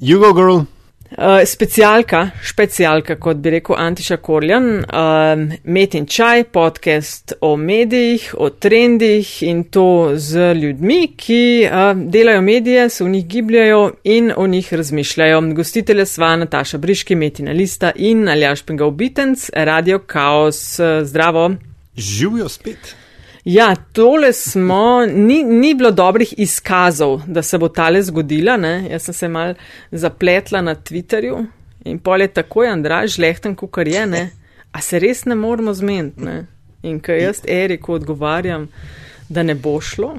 Jugo Girl. Uh, specialka, specialka, kot bi rekel Antiša Korjan, uh, Met in Čaj, podcast o medijih, o trendih in to z ljudmi, ki uh, delajo medije, se v njih gibljajo in o njih razmišljajo. Gostitelja sva Nataša Briški, Metina Lista in Aljaš Penga Obitenc, Radio Chaos. Uh, zdravo. Živijo spet. Ja, tole smo, ni, ni bilo dobrih izkazov, da se bo tale zgodila. Ne? Jaz sem se mal zapletla na Twitterju in pol je takoj Andraž lehten, kukar je, ne? a se res ne moramo zmeniti. Ne? In kaj jaz Eriku odgovarjam, da ne bo šlo.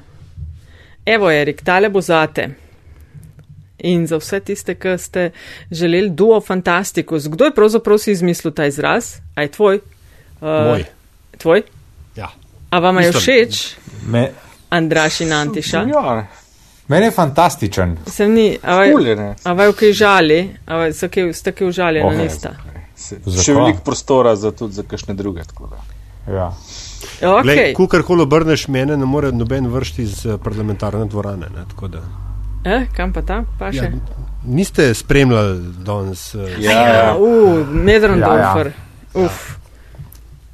Evo, Erik, tale bo zate. In za vse tiste, ki ste želeli duo fantastikus, kdo je pravzaprav si izmislil ta izraz? Aj tvoj? Uh, Moj. Tvoj? Ja. A vam je všeč? Me... Andraš in Antiša. Ja, meni je fantastičen. Sem ni, a vaj, a vaj v kaj žali, a vaj so kaj, ste kaj užaljeni, okay. ne, nista. Še veliko prostora za tudi za kakšne druge. tako da. Ja. Okay. Lej, Kukorkoli obrneš mene, ne more noben vršti iz eh, parlamentarne dvorane. Ne, tako da. Eh, kam pa ta, pa še? Ja, niste spremljali danes. eh, Ja, Ja, ja. uh, Medrendorfer. Ja, Uf.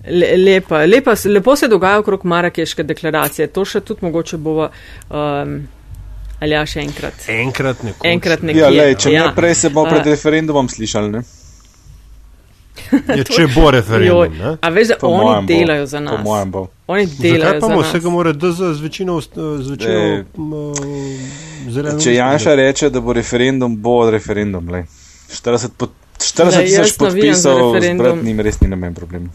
Le, lepa, lepa, lepo se dogaja okrog Marakeške deklaracije. To še tudi mogoče bova, um, ali ja, še enkrat. Enkrat nekoč. Enkrat nekje. Ja, lej, če Ja. ne prej se bomo pred A- referendumom slišali. Ne? Ja, če bo referendum. Joj? A veš, da Po oni mojem bo. delajo za Po nas. mojem bo. Oni Zakaj delajo pa za nas. vsega mora DZ z večino, z večino m, eh, zeleno? Če Janša reče, da bo referendum, bo referendum. Lej. 40 pod- 40 Lej, jaz tisoč podpisov, referendum. zbrati njim res ni namen problem.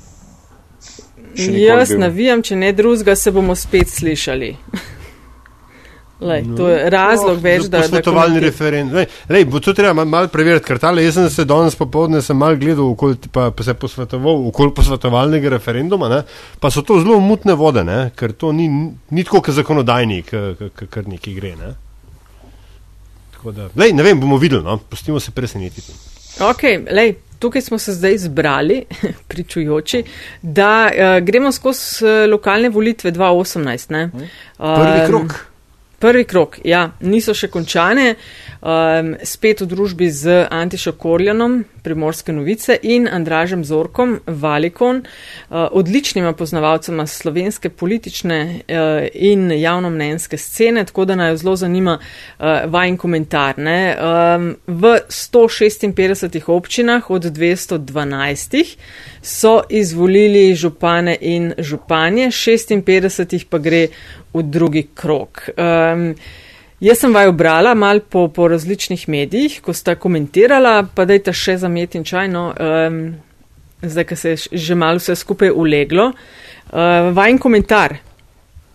Še nikoli Jaz bil. navijam, če ne drugega, se bomo spet slišali. Lej, to je razlog No, več, da. Posvetovalni referendum. Lej, bo to treba mal, mal preveriti, ker tale jaz sem se danes popovdne sem mal gledal, okoli, pa, pa se posvetoval okoli posvetovalnega referenduma, ne, pa so to zelo mutne vode, ne, ker to ni, ni tako, kot zakonodajni, kar neki gre. Ne. Tako Da, lej, ne vem, bomo videli, no, pustimo se presenetiti. Ok, lej, tukaj smo se zdaj zbrali, pričujoči, da uh, gremo skozi uh, lokalne volitve 2018. Ne? Prvi Um, krok. Prvi krok, ja, niso še končane, um, spet v družbi z Antišo Korjanom, Primorske novice in Andražem Zorkom, Valikon, uh, odličnima poznavalcema slovenske politične uh, in javnomnenjske scene, tako da naj zelo zanima uh, vajen komentar. Ne? Um, v 156 občinah od 212 so izvolili župane in županje, 56 pa gre v drugi krok. Um, jaz sem vaju brala mal po, po različnih medijih, ko sta komentirala, pa dajte še zamet in čajno, um, zdaj, ko se je že malo vse skupaj uleglo. Uh, vajen komentar.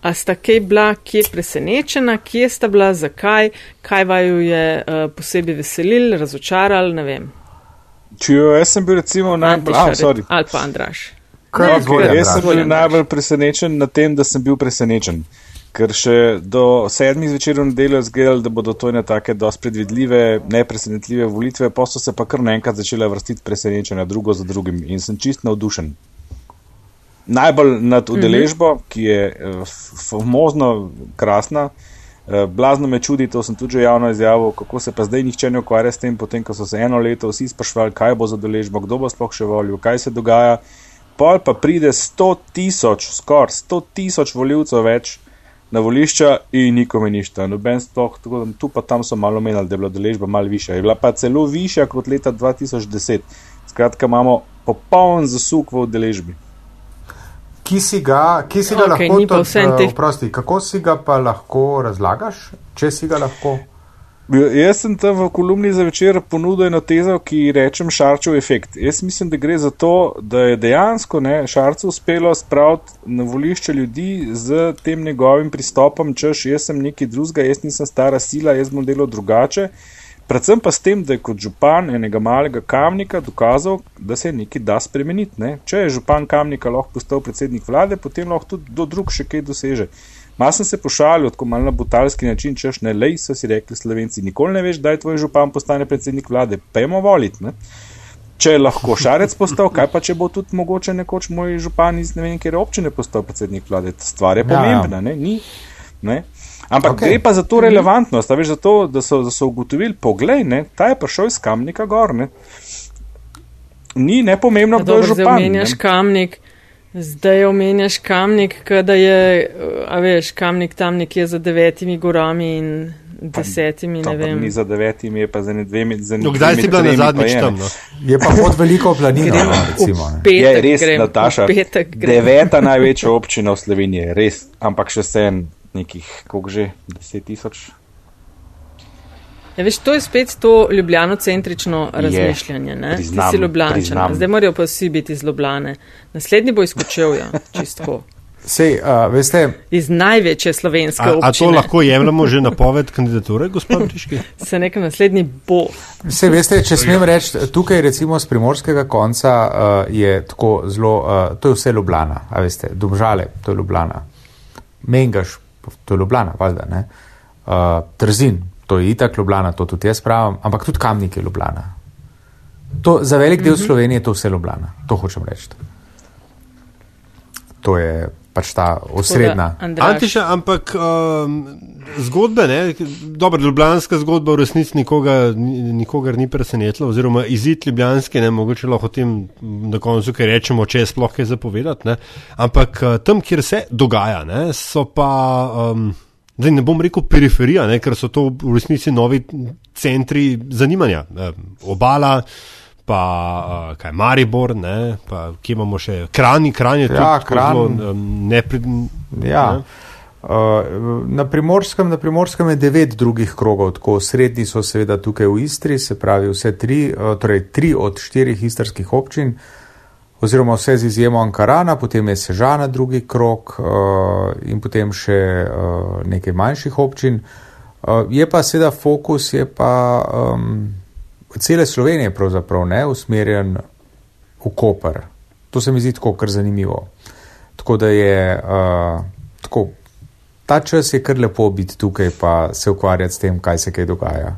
A sta kaj bila, kje presenečena, kje sta bila, zakaj, kaj vaju je uh, posebej veselil, razočaral, ne vem. Če jo jaz sem bil recimo najbolj, ah, sorry. ali pa Andraš. Kaj Ne, je zvolja, Jaz sem bil najbolj presenečen na tem, da sem bil presenečen. Ker še do sedmih zvečer v nedeljo je izgledalo, da bodo to ene take dosti predvidljive, nepresenetljive volitve, pa so se pa kar naenkrat začele vrstiti presenečenja, drugo za drugim in sem čist navdušen. Najbolj nad udeležbo, ki je eh, famozno krasna. Eh, Blazno me čudi, to sem tudi že javno izjavil, kako se pa zdaj nihče ne ukvarja s tem, potem ko so se eno leto vsi sprašvali, kaj bo za udeležbo, kdo bo sploh še volil, kaj se dogaja. Pol pa pride 100 tisoč, skoraj 100 tisoč voljivcev več na volišča in nikome ništa. Noben sploh, tako da tu pa tam so malo menili, da je bila udeležba malo višja. Je bila pa celo višja kot leta 2010. Skratka, imamo popoln zasuk v udeležbi. Ki si ga, ki si ga Okej, lahko, tudi, vseeno eh, oprosti, kako si ga pa lahko razlagaš, če si ga lahko? Ja, Jaz sem tam v kolumni za večer ponudil eno tezo, ki rečem Šarčev efekt. Jaz mislim, da gre za to, da je dejansko ne, Šarcu uspelo spraviti na volišče ljudi z tem njegovim pristopom, češ jaz sem neki drugega, jaz nisem stara sila, jaz bom delal drugače. Predvsem pa s tem, da je kot župan enega malega kamnika dokazal, da se nekaj da spremeniti. Ne. Če je župan kamnika lahko postal predsednik vlade, potem lahko tudi do drug še kaj doseže. Mal sem se pošalil, tako malo na butalski način, češ ne lej, so si rekli slovenci, nikoli ne veš, da je tvoj župan postane predsednik vlade, pejmo voliti. Ne? Če je lahko šarec postal, kaj pa če bo tudi mogoče nekoč moj župan iz ne vem, kjer občine postal predsednik vlade, stvar je Ja, ja. pomembna, ne? Ni, ne? Ampak Ok. okay. gre pa za to relevantnost, a veš, za to, da so, da so ugotovili, poglej, ne, ta je prišel iz kamnika gor. Ne. Ni nepomembno, A kdo je župan. omenjaš ne. kamnik, zdaj omenjaš kamnik, kada je, a veš, kamnik tam nekje za devetimi gorami in desetimi, ne Dobro, vem. Ni za devetimi, je pa za ne dvemi. Za No, kdaj si bila na zadnjič tam? No? Je pa pod veliko planino, Gremo no, recimo. ne. Petek Je res, grem, Nataša, petek grem. deveta največja občina v Sloveniji, res, ampak še sen nekih, koliko že, deset tisoč. Ja, veš, to je spet to ljubljano-centrično razmišljanje. Ne? priznam, Ti si ljubljančan, priznam. zdaj morajo pa vsi biti iz Ljubljane. Naslednji bo izkočil, ja, čistko. Sej, uh, veste, Iz največje slovenske A, a to občine. lahko jemljemo že napoved kandidature, gospod Briški? Se nekaj naslednji bo. Vse veste, če smem reči, tukaj recimo z primorskega konca uh, je tako zelo, uh, to je vse Ljubljana, a veste, Domžale, to je Ljubljana, Mengaš, to je Ljubljana, valjda, ne, uh, Trzin, to je itak Ljubljana, to tudi jaz pravim, ampak tudi Kamnik je Ljubljana. To, za velik del Slovenije je to vse Ljubljana, to hočem reči. To je pač ta osrednja. Antiša, ampak um, zgodbe, ne, dobro, ljubljanska zgodba v resnici nikoga, ni- nikogar ni presenetila, oziroma izid ljubljanski, ne, mogoče lahko o tem na koncu kaj rečemo, če je sploh kaj zapovedati, ne, ampak uh, tam, kjer se dogaja, ne, so pa, um, zdaj ne bom rekel periferija, ne, ker so to v resnici novi centri zanimanja, eh, obala. Pa uh, kaj Maribor, ne, pa kje imamo še Kranj, Kranj je Ja, tudi tako Kranj. zelo, um, nepred, Ja. ne. Uh, na, primorskem, na primorskem je devet drugih krogov, tako srednji so seveda tukaj v Istri, se pravi vse tri, uh, torej tri od štirih istrskih občin, oziroma vse z izjemo Ankarana, potem je Sežana drugi krog uh, in potem še uh, nekaj manjših občin. Uh, je pa seveda fokus, je pa um, cele Slovenije pravzaprav ne usmerjen v Koper. To se mi zdi tako kar zanimivo. Tako da je uh, tako, ta čas je kar lepo biti tukaj, pa se ukvarjati s tem, kaj se kaj dogaja.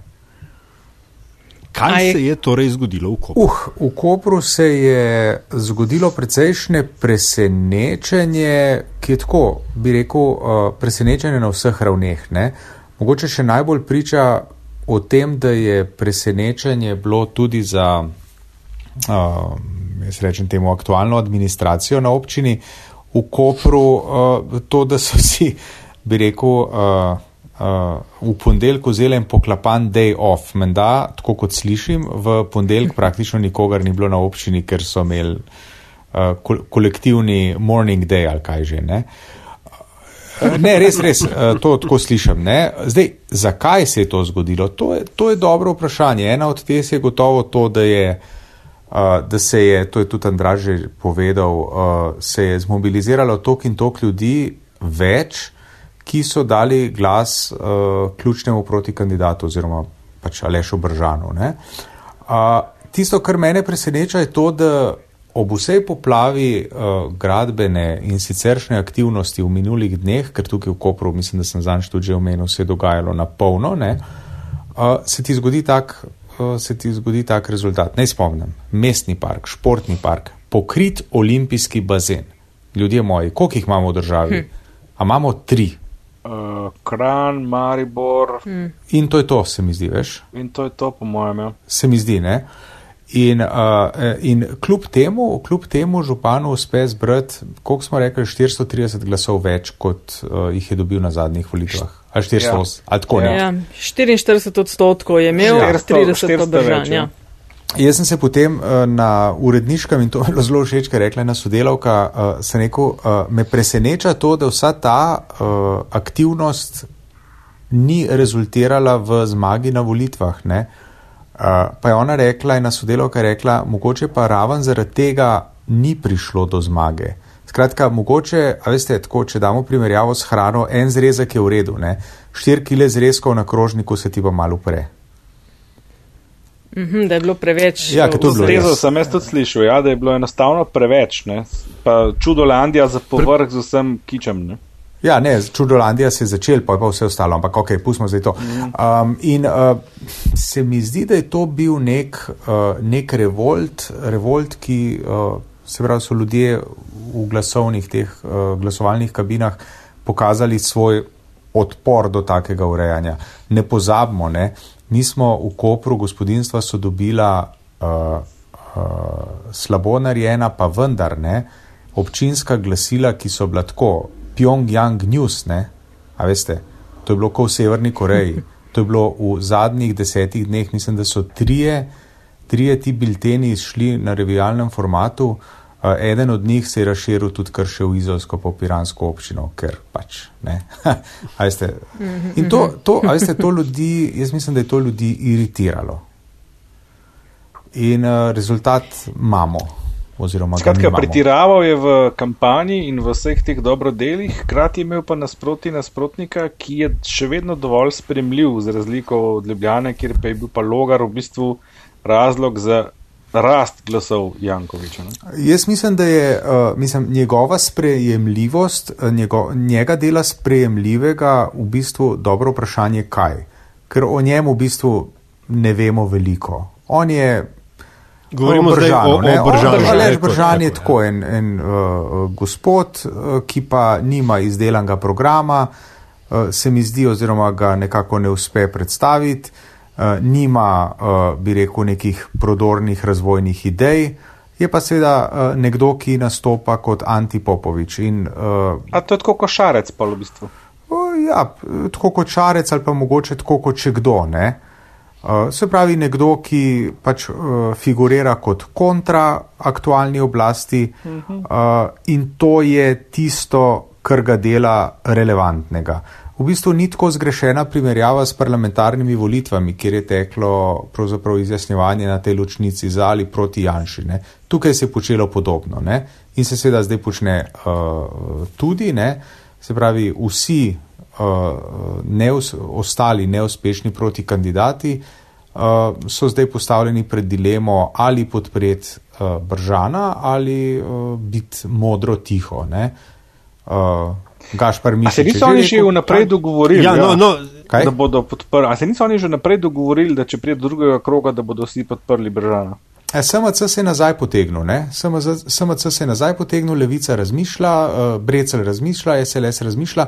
Kaj A je- se je torej zgodilo v Kopru? Uh, v Kopru se je zgodilo precejšnje presenečenje, ki je tako, bi rekel, uh, presenečenje na vseh ravneh. Ne? Mogoče še najbolj priča o tem, da je presenečenje bilo tudi za, uh, jaz rečem temu, aktualno administracijo na občini v Kopru, uh, to, da so si, bi rekel, uh, uh, v ponedeljek vzeli en poklapan day off. Menda, tako kot slišim, v ponedeljek praktično nikogar ni bilo na občini, ker so imeli uh, kol kolektivni morning day ali kaj že. Ne? Ne, res, res, eh, to tako slišim. Ne? Zdaj, zakaj se je to zgodilo? To je, to je dobro vprašanje. Ena od teh je gotovo to, da, je, uh, da se je, to je tudi Andraž že povedal, uh, se je zmobiliziralo tok in tok ljudi več, ki so dali glas uh, ključnemu proti kandidatu oziroma pač Alešu Bržanu. ne. Uh, tisto, kar mene preseneča, je to, da ob vsej poplavi uh, gradbene in siceršnje aktivnosti v minulih dneh, ker tukaj v Kopru, mislim, da sem zanj tudi že omenil, se je dogajalo na polno, ne, uh, se ti zgodi tak. uh, Se ti zgodi tak rezultat. Naj spomnim, mestni park, športni park, pokrit olimpijski bazen. Ljudje moji, koliko jih imamo v državi? Hm. A imamo tri. Uh, Kran, Maribor Hm. In to je to, se mi zdi, veš. in to je to, po mojem. Ja. se mi zdi. Ne? In, uh, in kljub temu, kljub temu županu uspe zbrati, koliko smo rekli, 430 glasov več, kot uh, jih je dobil na zadnjih volitvah. Ali 400, Ja. ja. ali tako ne. Ja, 44 odstotkov je imel, Ja. 30 pa 400 držan. več, ja. Ja. Jaz sem se potem uh, na uredniškem in to je bilo zelo všeč, ker je rekla ena sodelavka, uh, sem rekel, uh, me preseneča to, da vsa ta aktivnost ni rezultirala v zmagi na volitvah. Ne? Pa je ona rekla, ena sodelavka je rekla, mogoče pa raven zaradi tega ni prišlo do zmage. Skratka, mogoče, a veste, tako, če damo primerjavo s hrano, en zrezek je v redu, ne? štiri kile zrezkov na krožniku se ti pa malo upre. Mhm, da je bilo preveč. Ja, to je bilo sem jaz tudi slišal, ja, da je bilo enostavno preveč. Ne? Pa čudolandija za povrh z vsem kičem. Ne? Ja, ne, Čudolandija se je začel, pa je pa vse ostalo, ampak ok, pustimo zdaj to. Um, in uh, se mi zdi, da je to bil nek, uh, nek revolt, revolt, ki uh, se pravi, so ljudje v glasovnih, teh uh, glasovalnih kabinah pokazali svoj odpor do takega urejanja. Ne pozabimo, ne, mi smo v Kopru gospodinstva so dobila uh, uh, slabo narejena, pa vendar ne, občinska glasila, ki so bila tako, Pyongyang News, ne, a veste, to je bilo kot v Severni Koreji, to je bilo v zadnjih desetih dneh, mislim, da so trije, trije ti bilteni šli na revijalnem formatu. Uh, eden od njih se je razširil tudi kar še v Izolsko po Piransko občino, ker pač ne. in to, to, veste, to ljudi, jaz mislim, da je to ljudi iritiralo. In uh, rezultat imamo. Skratka, pretiraval je v kampanji in v vseh teh dobrodelih, hkrati imel pa nasproti nasprotnika, ki je še vedno dovolj spremljiv, za razliko od Ljubljane, kjer pa je bil pa logar v bistvu razlog za rast glasov Jankoviča. Ne? Jaz mislim, da je uh, mislim, njegova sprejemljivost, uh, njego, njega dela sprejemljivega v bistvu dobro vprašanje, kaj. Ker o njem v bistvu ne vemo veliko. On je. Govorimo zdaj o, o Bržanu. Alež Bržan je tako en, en uh, gospod, uh, ki pa nima izdelanega programa, uh, se mi zdi, oziroma ga nekako ne uspe predstaviti. Eh, nima, uh, bi rekel, nekih prodornih razvojnih idej, je pa seveda uh, nekdo, ki nastopa kot antipopovič. In, A to je tako košarec, pa v bistvu? Ja, tako košarec ali pa mogoče tako kot če kdo. Ne? Se pravi, nekdo, ki pač figurira kot kontra aktualni oblasti uh -huh. uh, in to je tisto, kar ga dela relevantnega. V bistvu ni tako zgrešena primerjava s parlamentarnimi volitvami, kjer je teklo izjasnjevanje na tej ločnici za ali proti Janši. Ne. Tukaj se je počelo podobno ne. in se seveda zdaj počne uh, tudi, ne. se pravi, vsi uh, neus ostali neuspešni proti kandidati uh, so zdaj postavljeni pred dilemo ali podpreti uh, Bržana ali uh, biti modro tiho. Ne. Uh, Gašpar Mišič. Se niso oni že vnaprej dogovorili, ja, no, no, da bodo podprli? A se niso oni že vnaprej dogovorili, da če pride do drugega kroga, da bodo vsi podprli Bržana? E, SMC se je nazaj potegnil, SMC se je nazaj potegnil, Levica razmišlja, uh, Brecel razmišlja, SLS razmišlja.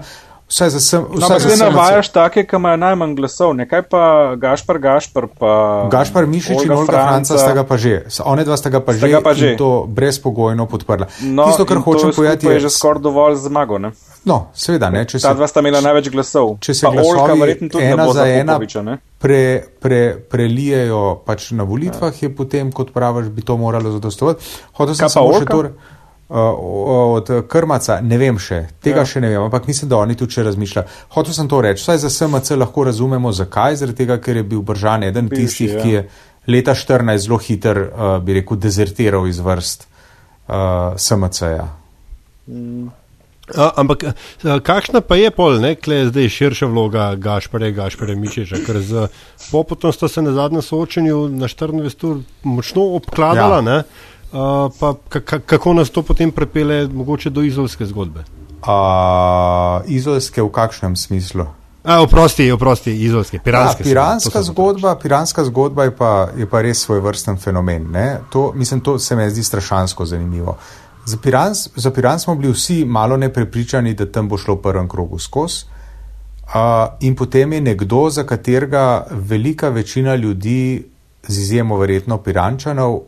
Vse za sem. Vse no, zdaj navajaš take, ki imajo najmanj glasov, nekaj pa Gašpar, Gašpar pa. Gašpar Mišič in Olga Franca sta ga pa že. One dva sta ga pa že, pa že. to brezpogojno podprla. No, Tisto, kar hočem povedati, je, je že skoraj dovolj zmago. Ne? No, seveda ne. Ta dva sta imela največ glasov. Če se glasovi ena za ena pre, pre, prelijejo pač na volitvah, ja. je potem, kot praviš, bi to moralo zadostovati. Hotel sem samo še to. Uh, od krmaca, ne vem še, tega ja. še ne vem, ampak mislim, da oni tudi če razmišljajo. Hotel sem to reči, vsaj za SMC lahko razumemo, zakaj, zaradi tega, ker je bil Bržan eden Bivši, tistih, ja. ki je leta 14 zelo hiter, uh, bi rekel, dezertiral iz vrst uh, SMC-ja. Mm. Ampak kakšna pa je pol, ne, kle je zdaj širša vloga Gašpare, Gašpare Mišiča, ker z Popotom sta se na zadnjem soočenju na 24 ur močno obkladala, ja. ne? Pa kako nas to potem prepele mogoče do izolske zgodbe? Uh, izolske v kakšnem smislu? A, oprosti, oprosti, izolske, piranske. Ja, piranska, zgodba, piranska zgodba je pa, je pa res svoj vrsten fenomen. To, mislim, to se mi zdi strašansko zanimivo. Za Piran, za Piran smo bili vsi malo neprepričani, da tam bo šlo v prvem krogu skozi. Uh, in potem je nekdo, za katerega velika večina ljudi, z izjemo verjetno Pirančanov,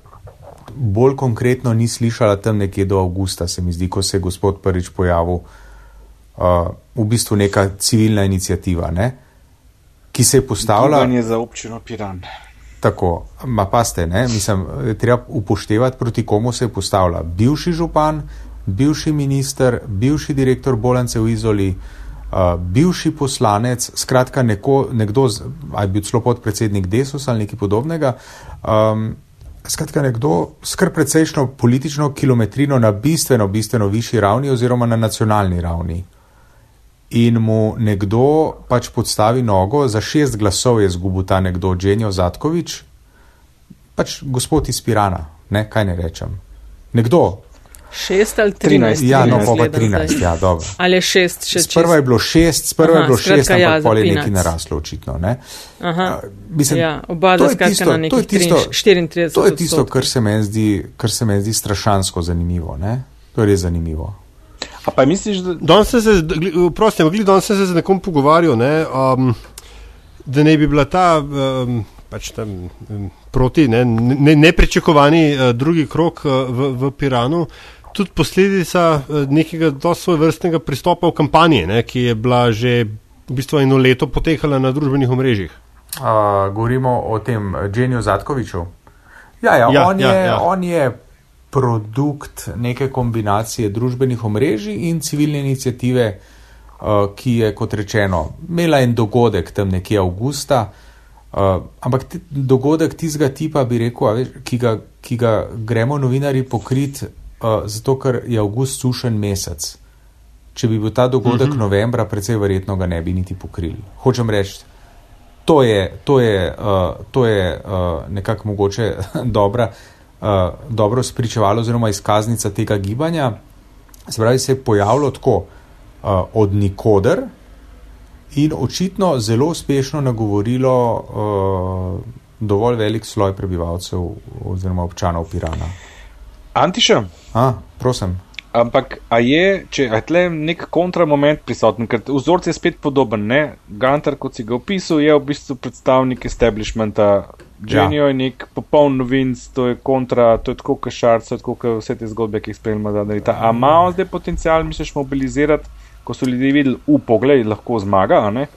bolj konkretno ni slišala tam nekje do avgusta, se mi zdi, ko se je gospod prvič pojavil, uh, v bistvu neka civilna inicijativa, ne? ki se je postavila. Gibanje za občino Piran. Tako, ma pa ste, ne, mislim, treba upoštevati, proti komu se je postavila. Bivši župan, bivši minister, bivši direktor bolnice v Izoli, uh, bivši poslanec, skratka neko, nekdo, aj bil celo podpredsednik Desus ali nekaj podobnega. Um, Skratka, nekdo skrb precejšno politično kilometrino na bistveno, bistveno višji ravni oziroma na nacionalni ravni. In mu nekdo pač podstavi nogo, za šest glasov je zgubil ta nekdo, Dženjo Zatkovič, pač gospod iz Pirana, ne, kaj ne rečem. Nekdo, Šest ali trinajst? Ja, no, pa trinajst, ja, dobro. Ali je šest, še čez? Sprva je bilo šest, sprva je bilo šest, ampak ja, pol je nekaj naraslo očitno, ne? Aha, uh, mislim, ja, oba dva skratka na nekih 34. To je tisto, kar se meni zdi, kar se meni zdi strašansko zanimivo, ne? To je res zanimivo. A pa misliš, da. Danes sem se, prosim, gledaj, danes se z nekom pogovarjal, ne, um, da ne bi bila ta, um, pač tam um, proti, ne, ne, nepričakovani uh, drugi krok uh, v, v Piranu, tudi posledica uh, nekega dosti svoj vrstnega pristopa v kampanji, ne, ki je bila že v bistvu eno leto potekala na družbenih omrežjih. Uh, govorimo o tem Dženju Zatkoviču. Ja, ja, Ja, on, ja, je, ja. on je produkt neke kombinacije družbenih omrežij in civilne inicijative, uh, ki je, kot rečeno, imela en dogodek tam nekje avgusta. Uh, ampak dogodek tistega tipa, bi rekel, veš, ki, ga, ki ga gremo novinari pokrit, uh, zato ker je avgust sušen mesec. Če bi bil ta dogodek uh -huh. novembra, precej verjetno ga ne bi niti pokrili. Hočem reči, to je, to je, uh, to je uh, nekako mogoče dobra, uh, dobro spričevalo oziroma izkaznica tega gibanja. Se pravi, se je pojavilo tako uh, od nikoder in očitno zelo uspešno nagovorilo uh, dovolj velik sloj prebivalcev oziroma občanov Pirana. Antiša, A, prosim. ampak a je, če je tle nek kontramoment prisoten, ker vzorc je spet podoben, ne? Gantar, kot si ga opisal, je v bistvu predstavnik establishmenta. Genijo ja. je nek popoln novinc, to je kontra, to je tako kot šarc, to je tako kot vse te zgodbe, ki jih spremljamo zadnja leta. A ima on zdaj potencial, misliš, mobilizirati, ko so ljudje videli, u pogled, lahko zmaga, a ne?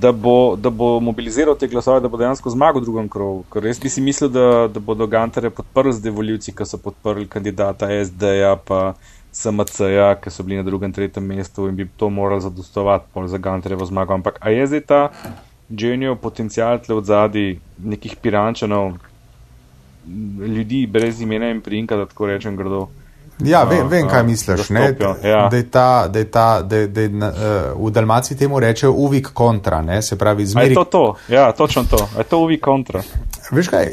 Da bo, da bo mobiliziral te glasove, da bo dejansko zmagal v drugem krogu. Ker jaz bi si mislil, da, da bodo Gantarje podprli zdaj voljivci, ki so podprli kandidata SD-ja, pa SMC-ja, ki so bili na drugem, tretjem mestu in bi to morali zadostovati za Gantarjevo zmago. Ampak a je zdaj ta Genijo potencial tle od zadaj nekih pirančanov, ljudi brez imena in prinka, da tako rečem grdo? Ja, vem, A, vem a, kaj misliš. Ne? zastopijo, ja. Da je ta, da je ta, da je, da je, eh, v Dalmaciji temu rečejo uvik kontra, ne? se pravi A je zmeri. to to? Ja, točno to. A je to uvi kontra? Veš kaj,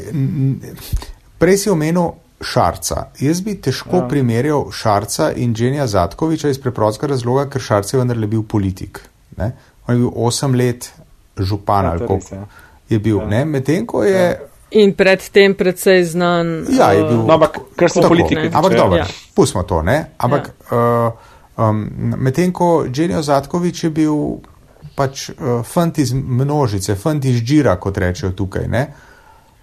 prej si omenil Šarca. Jaz bi težko ja. primerjal Šarca in Dženja Zatkoviča iz preprostega razloga, ker Šarc je vendarle bil politik. Ne? On je bil osem let župan Ja, ali koliko ja. je bil. Ja. Medtem ko je. In predtem precej znan. Ja, je eh, bil. No, ampak kar se Tako, politike tiče. Ampak dobro, Ja. pustimo to. Ne? Ampak ja. uh, um, medtem ko Dženjo Zatkovič je bil pač uh, fant iz množice, fant iz žira, kot rečejo tukaj. Ne?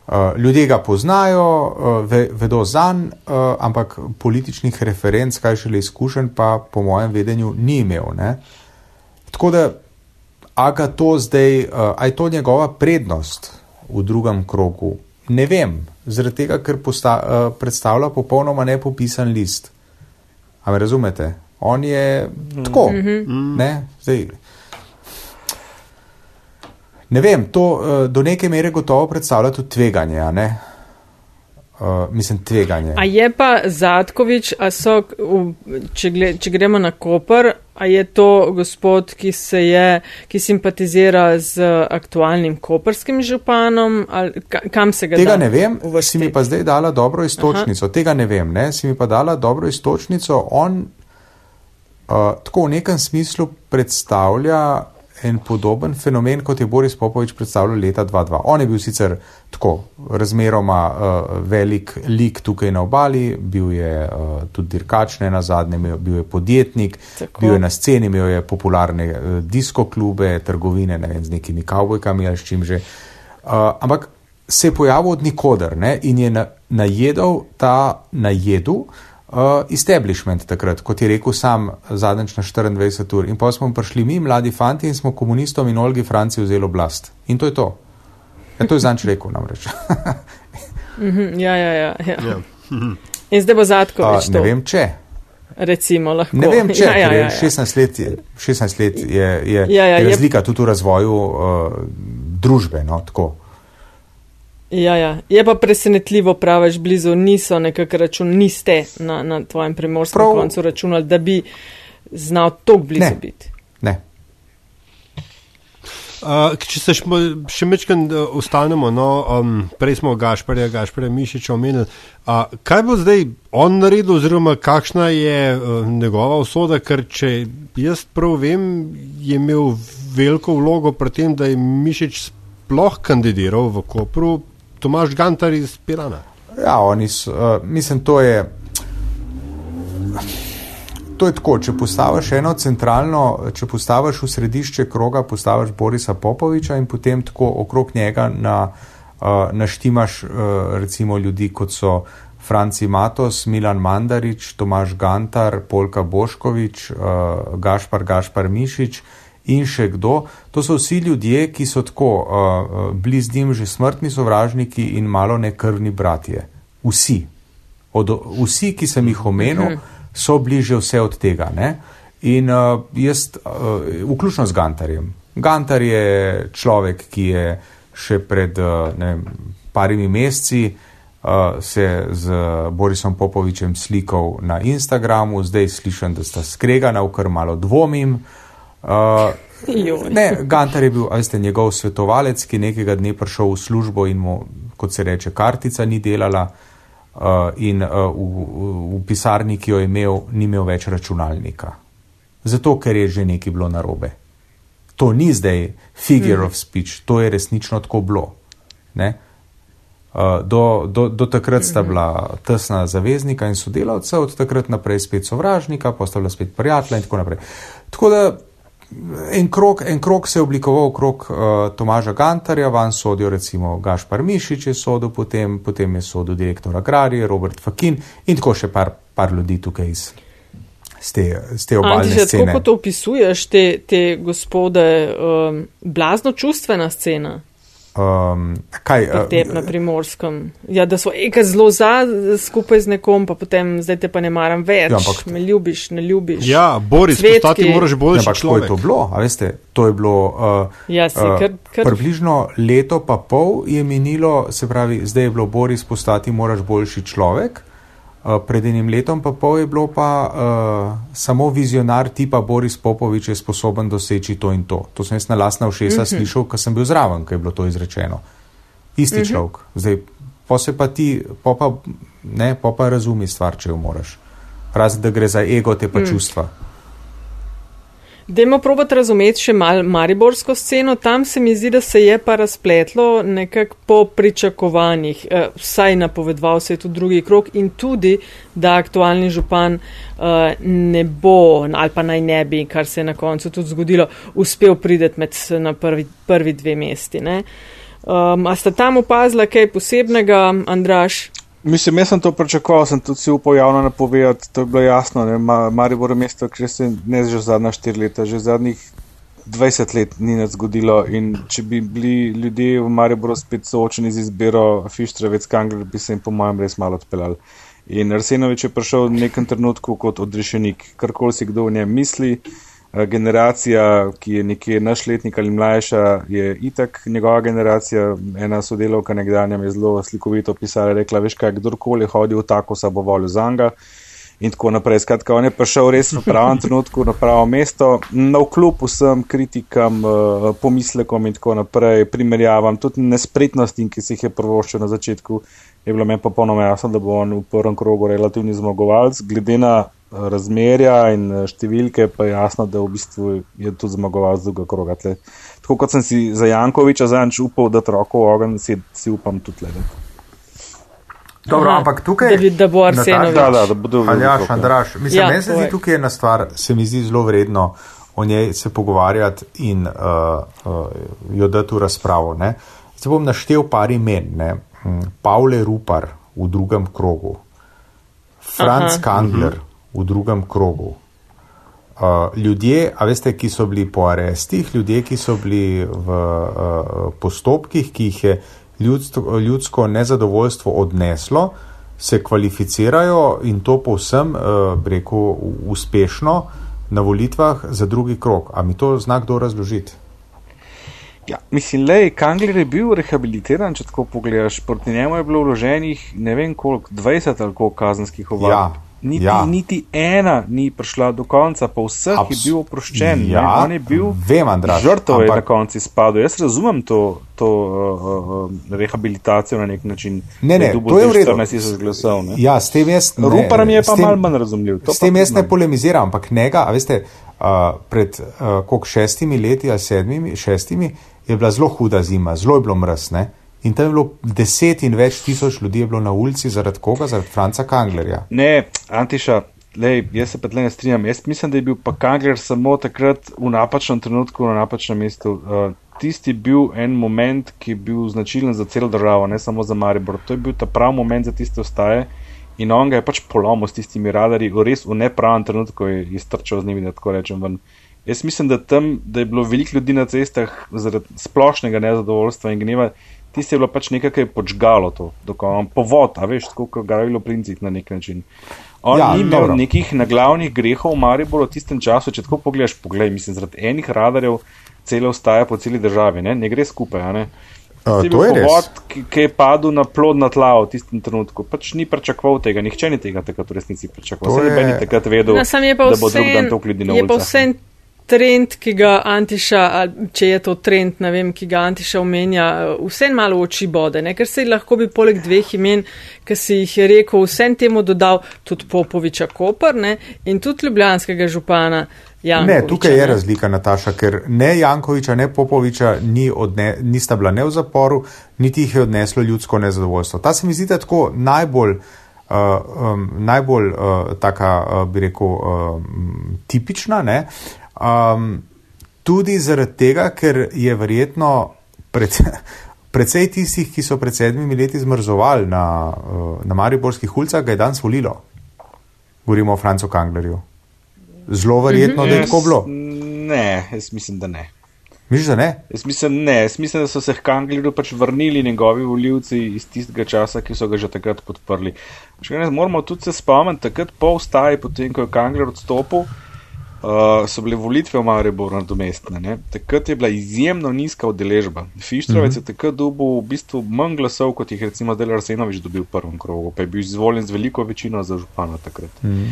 Uh, ljudje ga poznajo, uh, ve, vedo zanj, uh, ampak političnih referenc, kaj šele izkušenj, pa po mojem vedenju ni imel. Ne? Tako da, a ga to zdaj, uh, a je to njegova prednost v drugem krogu? Ne vem, zaradi tega, ker posta, uh, predstavlja popolnoma nepopisan list. A me razumete? On je tako, ne, zdaj. Ne vem, to uh, do neke mere gotovo predstavlja tudi tveganje, ne? Uh, mislim, tveganje. A je pa Zatkovič, a so, če, gle, če gremo na Koper, a je to gospod, ki se je, ki simpatizira z aktualnim koperskim županom, ali ka, kam se ga Tega da ne vem, si uvrstiti? mi pa zdaj dala dobro istočnico. Aha. Tega ne vem, ne? si mi pa dala dobro istočnico. On uh, tako v nekem smislu predstavlja en podoben fenomen, kot je Boris Popovič predstavljal leta 2002. On je bil sicer tako razmeroma uh, velik lik tukaj na obali, bil je uh, tudi dirkačne na zadnje, bil je podjetnik, Tako. bil je na sceni, imel je popularne uh, diskoklube, trgovine, ne vem, z nekimi kavbojkami ali s čim že. Uh, ampak se je pojavil od nikoder ne, in je na, najedel ta najedu uh, establishment takrat, kot je rekel sam zadnjič na 24 ur. In pa smo prišli mi, mladi fanti, in smo komunistom in Olgi Franciji vzeli oblast. In to je to. Ja, to je zanč rekel namreč. Mhm, ja, ja, ja, ja. Ja. In zdaj bo Uh, Zatkovič ne to, vem, če. recimo, lahko. Ne vem, če ja, ja, je ja, ja. 16 let, je, 16 let je, je, Ja, ja, je je- razlika tudi v razvoju uh, družbe. No, tako. Ja, ja. Je pa presenetljivo, praviš, blizu niso nekako račun, niste na, na tvojem primorskem Prav- koncu računali, da bi znal tako blizu Ne. biti. Ne. Uh, če se šmo, še mečkaj ustanemo, no, um, prej smo Gašparja, Gašparja Mišiča omenili. Uh, kaj bo zdaj on naredil, oziroma kakšna je uh, njegova usoda, ker če jaz prav vem, je imel veliko vlogo pri tem, da je Mišič sploh kandidiral v Kopru, Tomaš Gantar iz Pirana. Ja, oni so, uh, mislim, to je. to je tako, če postaviš eno centralno, če postaviš v središče kroga, postaviš Borisa Popoviča in potem tako okrog njega na, uh, naštimaš uh, recimo ljudi, kot so Franci Matos, Milan Mandarič, Tomaš Gantar, Polka Boškovič, uh, Gašpar Gašpar Mišič in še kdo. To so vsi ljudje, ki so tako uh, bili z njim že smrtni sovražniki in malo ne krvni bratje. Vsi. Od, vsi, ki sem jih omenil, so bili že vse od tega. Ne? In uh, jaz, uh, vključno z Gantarjem. Gantar je človek, ki je še pred uh, ne, parimi meseci uh, se z Borisom Popovičem slikal na Instagramu, zdaj slišim, da sta skregana, v kar malo dvomim. Uh, ne, Gantar je bil, veste, njegov svetovalec, ki nekega dne prišel v službo in mu, kot se reče, kartica ni delala uh, in uh, v, v pisarni, ki jo je imel, ni imel več računalnika. Zato, ker je že nekaj bilo narobe. To ni zdaj figure mm. of speech, to je resnično tako bilo. Ne? Do, do, do takrat sta mhm. bila tesna zaveznika in sodelavca, od takrat naprej spet sovražnika, postala spet prijatelja in tako naprej. Tako da en krok, en krok se je oblikoval okrog uh, Tomaža Gantarja, van sodijo recimo Gašpar Mišič je sodel, potem, potem je sodel direktor Agrarije, Robert Fakin in tako še par, par ljudi tukaj iz. Z te, z te obaljne Antiša, scene. Kako to opisuješ, te, te gospode, um, blazno čustvena scena? Um, kaj, Tep na primorskem. Ja, da so eka zelo za skupaj z nekom, pa potem zdaj te pa ne maram več. Ja, ampak, me ljubiš, ne ljubiš. Ja, Boris, postati moraš bolj ja, človek. To je to bilo, a veste, to je bilo. Uh, ja, si, uh, kar, kar... Približno leto pa pol je minilo, se pravi, zdaj je bilo Boris postati moraš boljši človek. Uh, pred enim letom pa pol je bilo pa uh, samo vizionar tipa Boris Popovič je sposoben doseči to in to. To sem jaz na lasna ušesa uh -huh. slišal, ko sem bil zraven, ko je bilo to izrečeno. Isti uh -huh. človek. Zdaj, pa se pa ti, pa pa, ne, pa pa razumi stvar, če jo moraš. Razen da gre za ego, te pa uh -huh. čustva. Dajmo probati razumeti še mal mariborsko sceno. Tam se mi zdi, da se je pa razpletlo nekako po pričakovanjih, eh, vsaj napovedval se je tudi drugi krok in tudi, da aktualni župan eh, ne bo, ali pa naj ne bi, kar se je na koncu tudi zgodilo, uspel prideti med na prvi, prvi dve mesti. Um, a sta tam opazila kaj posebnega, Andraš? Mislim, jaz sem to pričakoval, sem tudi si upal javno napovedati, to je bilo jasno. Maribor je mesto, ki se ne že zadnja štiri leta, že zadnjih 20 let ni nas zgodilo. In če bi bili ljudje v Mariboru spet soočeni z izbiro Fištravec Kangler, bi se jim po mojem res malo odpeljali. In Arsenovič je prišel v nekem trenutku kot odrešenik, karkoli si kdo v njem misli. Eh, generacija, ki je nekje naš letnik ali mlajša, je itak njegova generacija. Ena sodelovka nekdanja je zelo slikovito pisala, rekla, veš kaj, kdorkoli hodi v tako, se bo volil za njega. In tako naprej. Skratka, on je prišel res v pravem trenutku na pravo mesto, na vkljub vsem kritikam, eh, pomislekom in tako naprej, primerjavam, tudi nespretnostim, ki si jih je prvoščil na začetku, je bilo meni popolnoma jasno, da bo on v prvem krogu relativni zmagovalec. Glede na razmerja in eh, številke, pa je jasno, da v bistvu je tudi zmagoval z druga kroga. Tle. Tako kot sem si za Jankoviča zanč upal, da troko v ogen, si, si upam tudi le. Dobro, Aha, ampak tukaj je. Da, da bo Arsenovič. Da, da, da bodo. Aljaš, Andraš. Mislim, ja, meni se zdi tukaj ena stvar, se mi zdi zelo vredno o njej se pogovarjati in uh, uh, jo dati v razpravo. Ne. Se bom naštel par imen. Ne. Hm, Pavle Rupar v drugem krogu, Franz Aha. Kangler, uh -huh v drugem krogu. Uh, ljudje, a veste, ki so bili po arestih, ljudje, ki so bili v uh, postopkih, ki jih je ljudstvo, ljudsko nezadovoljstvo odneslo, se kvalificirajo in to povsem, uh, rekel, uspešno na volitvah za drugi krok. A mi to zna kdo razložiti? Ja, mislim, je Kangler bil rehabilitiran, če tako pogledaš. Proti njemu je bilo vloženih ne vem koliko, 20 ali koliko kazenskih ovadb. Ja, Niti, ja. niti ena ni prišla do konca, pa vseh Abs je bil oproščen. Ja, on je bil žrtev, ampak... je na koncu spadal. Jaz razumem to, to uh, uh, rehabilitacijo na nek način. Ne, ne, to je v redu. Glasov, ja, s tem jaz. Rupar mi je pa mal manj razumljiv. S tem jaz ne polemiziram, ampak njega, a veste, uh, pred uh, koliko šestimi leti ali sedmimi, šestimi je bila zelo huda zima, zelo je bilo mrzne. In tam je bilo deset in več tisoč ljudi na ulici, zaradi koga, zaradi Franca Kanglerja. Ne, Antiša, lej, jaz se pa tle ne strinjam. Jaz mislim, da je bil pa Kangler samo takrat v napačnem trenutku na napačnem mestu. Uh, tisti bil en moment, ki je bil značilen za celo državo, ne samo za Maribor. To je bil ta pravi moment za tiste ostaje. In on ga je pač polomil s tistimi radarji, res v nepravem trenutku je, je strčal z njimi, da tako rečem. Ven. Jaz mislim, da tam, da je bilo veliko ljudi na cestah zaradi splošnega nezadovoljstva in gneva, tisti je bilo pač nekaj, kar je počgalo to, povod, a veš, tako kot gravilo princip na nek način. On ja, ni imel dobro. nekih naglavnih grehov v Mariboru v tistem času, če tako pogledaš, poglej, mislim, zaradi enih radarjev cele ostaje po celi državi, ne, ne gre skupaj, a ne. Uh, to je povod, ki, ki je padel na plodna tla v tistem trenutku. Pač ni pričakoval tega, nihče ni tega takrat v resnici pričakoval. Vse je takrat vedel, no, da bo drug dan to ljudi na ulici trend, ki ga Antiša, če je to trend, ne vem, ki ga Antiša omenja, vse malo oči bode, ne? ker se lahko bi poleg dveh imen, ki si jih je rekel, vsem temu dodal tudi Popoviča Kopr ne? in tudi ljubljanskega župana. Jankoviča, ne, tukaj je ne? razlika, Nataša, ker ne Jankoviča, ne Popoviča ni odne, nista bila ne v zaporu, niti jih je odneslo ljudsko nezadovoljstvo. Ta se mi zdi tako najbolj. Uh, um, najbolj uh, taka, uh, bi rekel, uh, tipična, ne? Um, tudi zaradi tega, ker je verjetno pred, predvsej tistih, ki so pred sedmimi leti zmrzovali na, uh, na Mariborskih ulicah, ga je danes volilo. Govorimo o Francu Kanglerju. Zelo verjetno, mm -hmm. da je tako bilo. Ne, jaz mislim, da ne. Misliš, da ne? Jaz mislim, ne. Jaz mislim, da so se Kanglerju pač vrnili njegovi voljivci iz tistega časa, ki so ga že takrat podprli. Ne, moramo tudi se spomniti, takrat po ustaji, potem ko je Kangler odstopil. Uh, so bile volitve v Mariboru nadomestne. Takrat je bila izjemno nizka udeležba. Fištrovec uh -huh. je takrat dobil v bistvu manj glasov, kot jih recimo Del Arsenovič dobil v prvem krogu, pa je bil izvoljen z veliko večino za župana takrat. Uh -huh.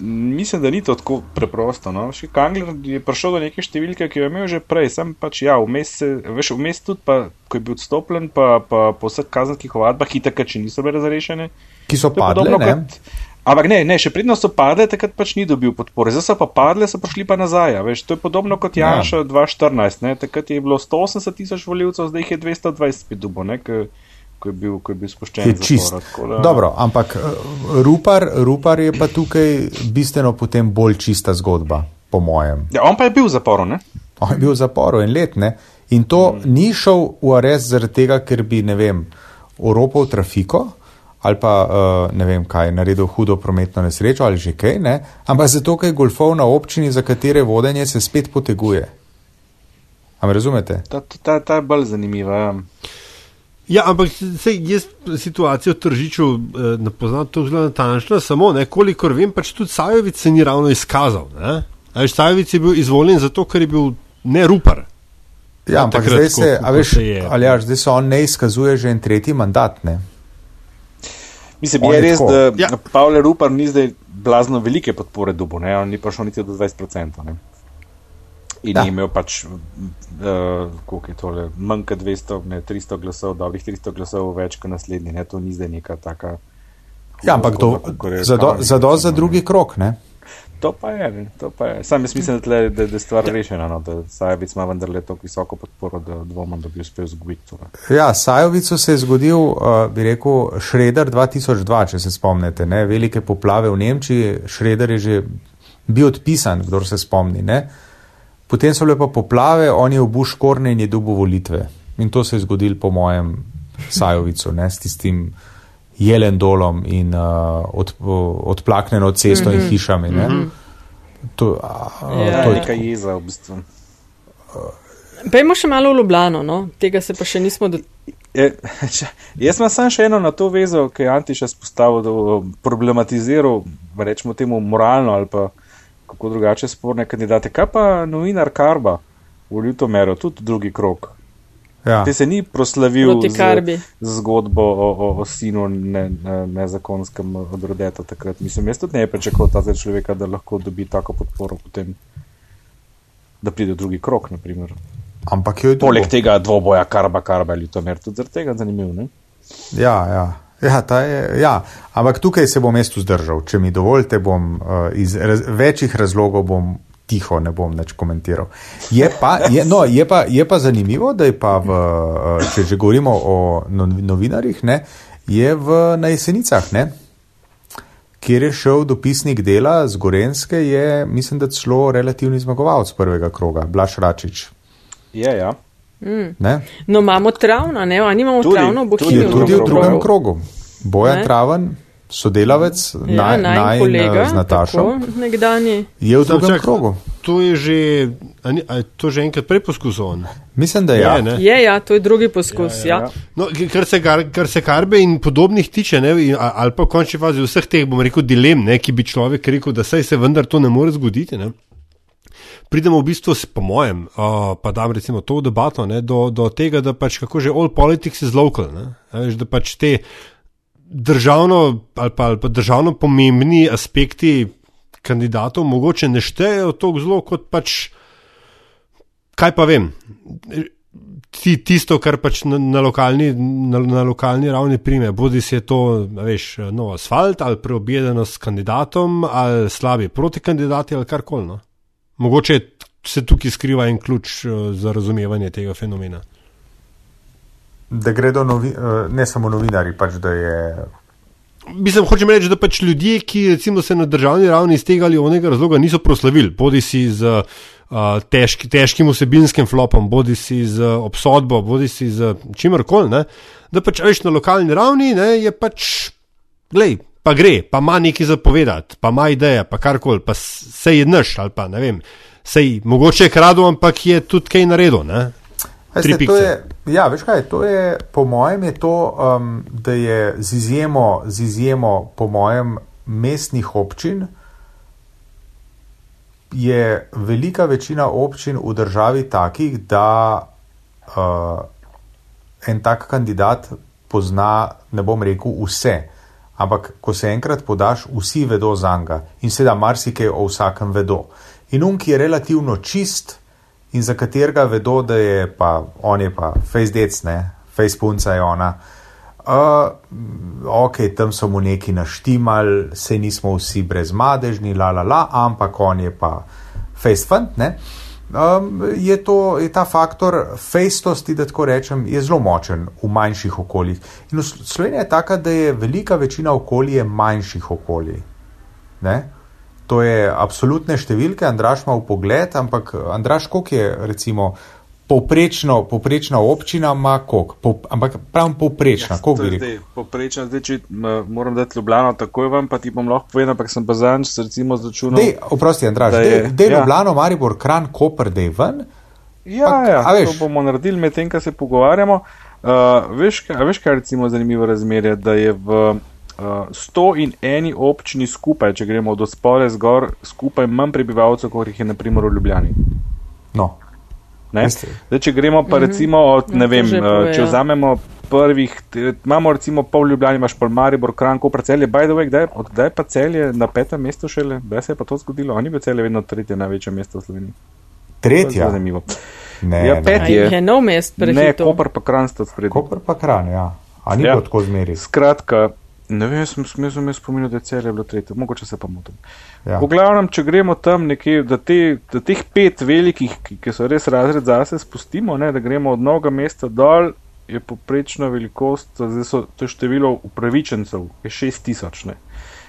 Mislim, da ni to tako preprosto. No? Še Kangler je prišel do neke številke, ki jo je imel že prej, sem pač ja, vmes, se, veš, vmes tudi, pa, ko je bil odstopljen, pa, pa po vseh kazanskih ovadbah, hitaka, če niso bile razrešene. Ki so padle, ne? Kot, Ampak ne, ne, še predno so padle, takrat pač ni dobil podpore. Zdaj so pa padle, so prišli pa nazaj. Veš, to je podobno kot ja. Janša ja. 2014. Ne, takrat je bilo 180 tisoč voljivcev, zdaj jih je 220 dubo, ne, ko, ko, je bil, ko je bil spuščen. Je čist. Da... Dobro, ampak eh, Rupar, Rupar je pa tukaj bistveno potem bolj čista zgodba, po mojem. Ja, on pa je bil v zaporu, ne? On je bil v zaporu en let, ne? In to hmm. ni šel v arest zaradi tega, ker bi, ne vem, oropal trafiko ali pa uh, ne vem kaj, naredil hudo prometno nesrečo ali že kaj, ne? ampak zato, ker je golfov na občini, za katere vodenje se spet poteguje. Am razumete? Ta, ta, ta je bolj zanimiva. Ja. Ja, ampak se, jaz situacijo tržiču eh, ne poznam tako zelo natančno, samo nekolikor vem, pač tudi Sajovic se ni ravno izkazal. Ajš Sajovic je bil izvoljen zato, ker je bil ne rupar. Ja, ampak takrat, zdaj se, ko, a veš, ali ja, zdaj se on ne izkazuje že en tretji mandat, ne? Mislim, je res, tako. da ja. Pavel Rupar ni zdaj blazno velike podpore dubu, ne? on ni prišel niti do 20%. Ne? In da. ni imel pač, uh, koliko je tole, manj kot 200, ne 300 glasov, dobrih 300 glasov več kot naslednji, ne? to ni zdaj neka taka. Ja, ampak to za, do, za, do, za drugi krok, ne? To pa je, to pa je. Sam jaz mislim, da, tle, da, da je stvar ja. rešena, no, da Sajovic ima vendarle tako visoko podporo, da dvomim, da bi uspel zgubiti. Ja, Sajovicu se je zgodil, uh, bi rekel, Šreder 2002, če se spomnite, ne? velike poplave v Nemčiji, Šreder je že bil odpisan, kdo se spomni. Ne? Potem so bile pa poplave, on je v Buš Korne in je dobil volitve. In to se je zgodil po mojem Sajovicu, ne, s tistim jelendolom in uh, od, odplaknjeno cesto mm -hmm. in mhm. hišami. Mm -hmm. to, uh, ja, to je neka jeza v bistvu. Pejmo še malo v Ljubljano, no? tega se pa še nismo do. Je, če, jaz sem samo še eno na to vezo, ki je Antiš spostavil, da problematiziral, rečemo temu moralno ali pa kako drugače sporne kandidate. Kaj pa novinar Karba v Ljutomeru, tudi drugi krok? Ja. Ti se ni proslavil z, z zgodbo o, o, o sinu nezakonskem ne, ne od rodeta takrat. Mislim, jaz tudi ne pričakoval ta človeka, da lahko dobi tako podporo potem, da pride v drugi krok, naprimer. Ampak je to. Poleg tega dvoboja Karba, Karba ali to mer, tudi zaradi tega zanimiv, ne? Ja, ja. Ja, je, ja, ampak tukaj se bom mestu zdržal. Če mi dovolite, bom uh, iz raz, večjih razlogov bom tiho, ne bom več komentiral. Je pa, je, no, je, pa, je pa zanimivo, da je pa, v, uh, če že govorimo o novinarjih, ne, je v, na jesenicah, ne, kjer je šel dopisnik dela z Gorenske, je, mislim, da celo relativni zmagovalec prvega kroga, Blaž Račič. Je, ja. Ne? No, imamo travno, ne, a nimamo Tudi- travno v tudi Ki je Bohinju. tudi v krogu. drugem krogu. Bojan Ne? Traven, sodelavec, Ja, naj, naj kolega, z Natašo, tako, nekdani. je v drugem čak- krogu. To je že, ni, je to že enkrat prej poskusil on. Mislim, da ja. Je, ne? Je, ja, to je drugi poskus. Ja, ja, No, k- kar, se gar, kar se karbe in podobnih tiče, ne, in- ali pa v končni fazi vseh teh, bom rekel, dilem, ne, ki bi človek rekel, da saj se vendar to ne more zgoditi. Ne. Pridemo v bistvu, s- po mojem, uh, pa dam recimo to debato, ne, do, do tega, da pač kako že all politics is local. Ne, veš, da pač te državno ali pa, ali pa državno pomembni aspekti kandidatov mogoče ne štejejo tako zelo kot pač, kaj pa vem, ti, tisto, kar pač na, na, lokalni, na, na lokalni ravni prime, bodi si je to, veš, nov asfalt ali preobjedenost s kandidatom ali slabi protikandidati ali karkoli. No. Mogoče se tukaj skriva en ključ eh, za razumevanje tega fenomena. Da gredo novi, eh, ne samo novinari, pač da je. Mislim, hočem reči, da pač ljudje, ki recimo se na državni ravni iz tega ali onega razloga niso proslavili, bodi si z uh, težki, težkim vsebinskim flopom, bodi si z obsodbo, bodi si z čimerkoli, ne, da pač veš na lokalni ravni ne, je pač, glej, pa gre, pa ima nekaj zapovedati, pa ima ideje, pa karkoli, pa se je naš ali pa ne vem, sej mogoče je krado, ampak je tudi kaj naredil. Ne. Veste, je, ja, veš kaj, to je, po mojem, je to, um, da je z izjemo, z izjemo, po mojem, mestnih občin, je velika večina občin v državi takih, da uh, en tak kandidat pozna, ne bom rekel vse, ampak ko se enkrat podaš, vsi vedo za njega in seveda marsikaj o vsakem vedo. In um, ki je relativno čist in za katerega vedo, da je pa on je pa fejzdec, ne, fejspunca je ona. Uh, ok, tam so mu neki naštimali, se nismo vsi brezmadežni, la la la, ampak on je pa fejstfant, ne. Um, je, to, je ta faktor fejstosti, da tako rečem, je zelo močen v manjših okoljih. In Slovenija je taka, da je velika večina okolij manjših okolij. Ne? To je absolutne številke, Andraš ima v pogled, ampak Andraš, koliko je recimo povprečno, povprečna občina, ima koliko, po, ampak pravim povprečna, koliko bi rekel. Poprečen, zdaj, če moram dati Ljubljano takoj vam, pa ti bom lahko povedal, ampak sem pa zadnjič recimo začunal. Dej, oprosti, Andraš, Da dej, je- dej ja. Ljubljano, Maribor, Kran, Koper, dej ven. Ja, Pa- ja, a veš- to bomo naredili medtem, ko se pogovarjamo. Uh, veš, kaj, veš, kaj je recimo zanimivo razmerje, da je v uh, 100 in eni občini skupaj, če gremo od spore zgor, skupaj manj prebivalcev, kot jih je naprimer v Ljubljani. No, Ne? Zdaj, če gremo pa recimo od, Ja, ne to vem, pove, če ja. vzamemo prvih, imamo recimo pol Ljubljani, imaš pol Maribor, Kran, Koper, Celje, by the way, kdaj, od kdaj pa Celje na petem mestu šele, kdaj se je pa to zgodilo? Oni bi Celje vedno tretje največje mesto v Sloveniji. Tretja. Zanimivo. Ne, Ja, ne. pet je. je nov mest Ne, prehitel. Koper pa Kran sta sprednji. Koper pa Kran, ja. A ni Ja. bilo tako zmeri. Skratka, ne vem, sem smel me spominjati, da je celje bilo tretje, mogoče se pa motim. Ja. V glavnem, če gremo tam nekje, da, te, da teh pet velikih, ki, ki so res razred zase, spustimo, ne, da gremo od novega mesta dol, je poprečna velikost, zdaj so to število upravičencev, je 6000. Ne.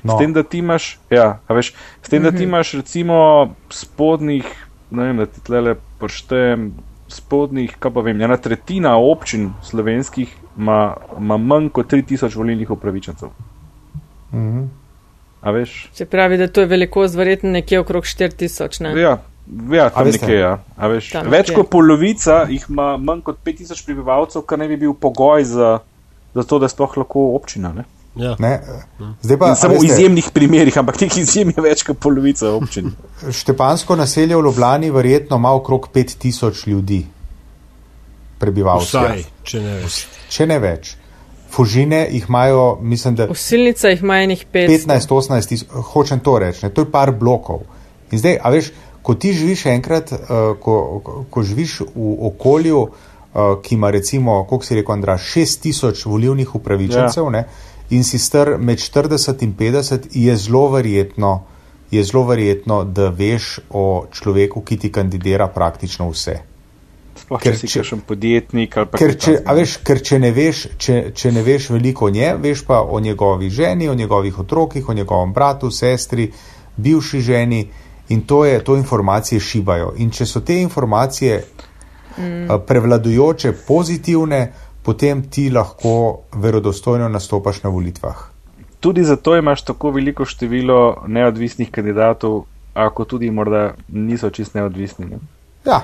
No. S tem, da ti imaš, ja, veš, s tem, da ti imaš recimo spodnjih, ne vem, da ti tlele prštejem, spodnjih, kaj pa vem, ena tretjina občin slovenskih ima, ima manj kot 3000 volilnih upravičencev. Mhm. A veš? Se pravi, da to je velikost verjetno nekje okrog 4000. Ne? Ja, ja tam nekje, ja. A veš, Tam več nekje. kot polovica jih ima manj kot 5000 prebivalcev, kar ne bi bil pogoj za, za to, da sploh lahko občina. Ne? Ja. Ne, zdaj pa, In samo v veste, izjemnih primerih, ampak teh izjem je več kot polovica občin. Štepansko naselje v Ljubljani verjetno ima okrog 5000 ljudi, prebivalcev. Vsaj, če ne veš. Če ne več. Fužine jih imajo, mislim, da Usilnica jih ima enih 500. 15-18 tisoč, hočem to reči, ne, to je par blokov. In zdaj, a veš, ko ti živiš enkrat, uh, ko, ko, ko živiš v okolju, uh, ki ima recimo, koliko si rekel, Andra, 6000 volivnih upravičencev, ja. ne, in si star med 40 in 50, je zelo verjetno, je zelo verjetno, da veš o človeku, ki ti kandidira praktično vse. Sploh, Ker si če- kakšen podjetnik ali pa Ker kaj če, takega. a veš, ker če ne veš, če, če ne veš veliko o njej, veš pa o njegovi ženi, o njegovih otrokih, o njegovem bratu, sestri, bivši ženi in to, je, to informacije šibajo. In če so te informacije mm. prevladujoče pozitivne, potem ti lahko verodostojno nastopaš na volitvah. Tudi zato imaš tako veliko število neodvisnih kandidatov, ako tudi morda niso čist neodvisni. Ne? Ja,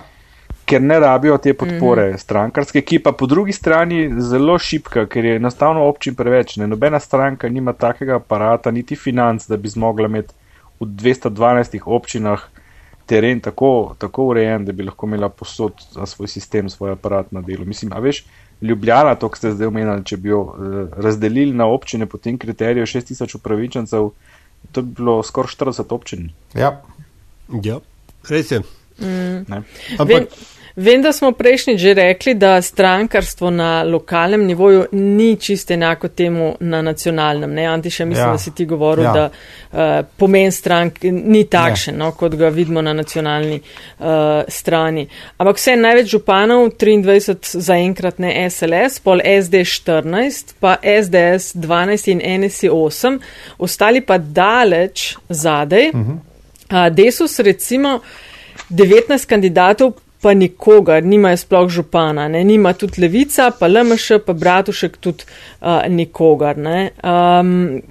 Ker ne rabijo te podpore mm -hmm. strankarske, ki pa po drugi strani zelo šipka, ker je enostavno občin preveč. Ne? Nobena stranka nima takega aparata, niti financ, da bi zmogla imeti v 212 občinah teren tako, tako urejen, da bi lahko imela posod za svoj sistem, svoj aparat na delu. Mislim, a veš, Ljubljana, to, kar ste zdaj omenjali, če bi jo eh, razdelili na občine po tem kriteriju 6000 upravičencev, to bi bilo skoraj 40 občin. ja. Ja, res je. Ne? Ampak, Vem, vem, da smo prejšnji že rekli, da strankarstvo na lokalnem nivoju ni čisto enako temu na nacionalnem. Ne? Antiša, mislim, Ja. ja. da si ti govoril, Ja. ja. da uh, pomen strank ni takšen, no, kot ga vidimo na nacionalni uh, strani. Ampak vse največ županov, 23 zaenkrat ne SLS, pol SD 14, pa SDS 12 in NSI 8, ostali pa daleč zadej. Uh -huh. uh, Desus recimo 19 kandidatov, pa nikogar, nimajo sploh župana, ne? nima tudi Levica, pa LMŠ, pa Bratušek tudi uh, nikogar. Ne? Um,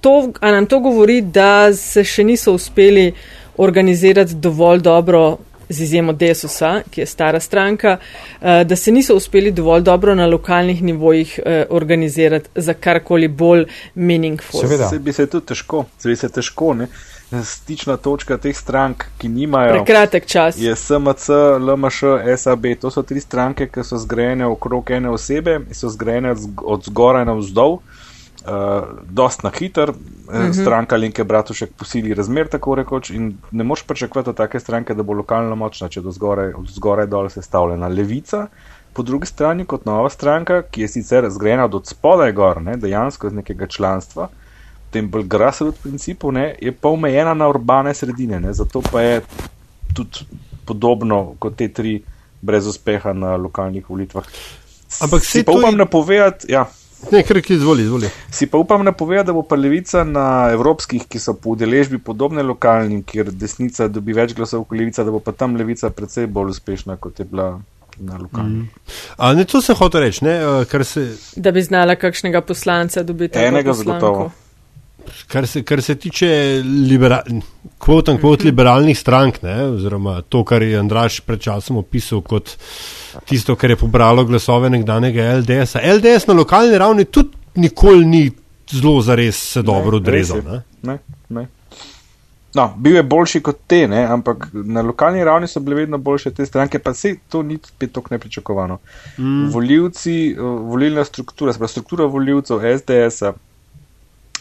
to, a nam to govori, da se še niso uspeli organizirati dovolj dobro. Z izjemo Desusa, ki je stara stranka, uh, da se niso uspeli dovolj dobro na lokalnih nivojih uh, organizirati za karkoli bolj meaningful. Seveda. Se bi se tudi težko, se bi se težko, ne. Stična točka teh strank, ki nimajo, Prekratek čas. je SMC, LMŠ, SAB. To so tri stranke, ki so zgrajene okrog ene osebe, so zgrajene od zg- od zgoraj na vzdolj. Uh, dost na hiter, uh -huh. stranka Linke Bratušek posili razmer, tako rekoč, in ne moš pričakovati od take stranke, da bo lokalno močna, če do zgoraj, od zgoraj dol sestavljena. Levica, po drugi strani, kot nova stranka, ki je sicer zgrajena od spodaj gor, ne, dejansko iz nekega članstva, v tem bolj grassroots principu, ne, je pa omejena na urbane sredine, ne, zato pa je tudi podobno kot te tri brez uspeha na lokalnih volitvah. Ampak si pa to upam je- napovedati, ja. ne, kar ki izvoli, izvoli. Si pa upam napovedati, da bo pa levica na evropskih, ki so po udeležbi podobne lokalnim, kjer desnica dobi več glasov kot levica, da bo pa tam levica precej bolj uspešna, kot je bila na lokalnih. Mm. A, ne, to sem hotel reči, ne, eh, kar se, Da bi znala kakšnega poslanca dobiti. Enega zagotovo. Kar se, kar se tiče libera, kvot in kvot liberalnih strank, ne, oziroma to, kar je Andraš pred časom opisal kot tisto, kar je pobralo glasove nekdanjega LDS-a. LDS na lokalni ravni tudi nikoli ni zelo zares se dobro odrezal. Ne. Ne, ne. No, bil je boljši kot te, ne? ampak na lokalni ravni so bile vedno boljše te stranke, pa se to ni spet tako nepričakovano. Mm. Volivci, eh, volilna struktura, spravo struktura voljivcev SDS-a,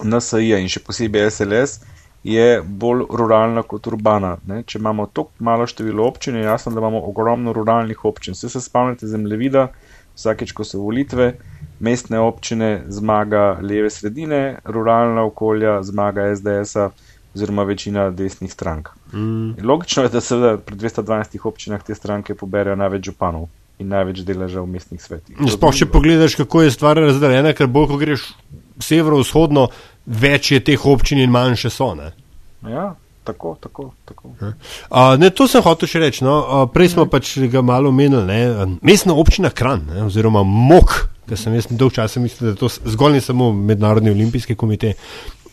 NSI-ja in še posebej SLS je bolj ruralna kot urbana. Ne? Če imamo tako malo število občin, je jasno, da imamo ogromno ruralnih občin. Vse se spomnite zemljevida, vsakeč, ko so volitve, mestne občine zmaga leve sredine, ruralna okolja zmaga SDS-a oziroma večina desnih strank. Mm. Logično je, da se pri 212 občinah te stranke poberajo največ županov in največ deleža v mestnih svetih. Sploh, če pogledaš, kako je stvar razdeljena, ker bolj, ko greš severovzhodno, več je teh občin in manjše so. Ne? Ja, tako, tako, tako. Uh, ne, to sem hotel še reči. No. Uh, prej smo pač ga malo omenili. ne. Mestna občina Kran, ne, oziroma MOK, ker sem jaz dolg časa mislil, da je to zgolj in samo Mednarodni olimpijski komitej.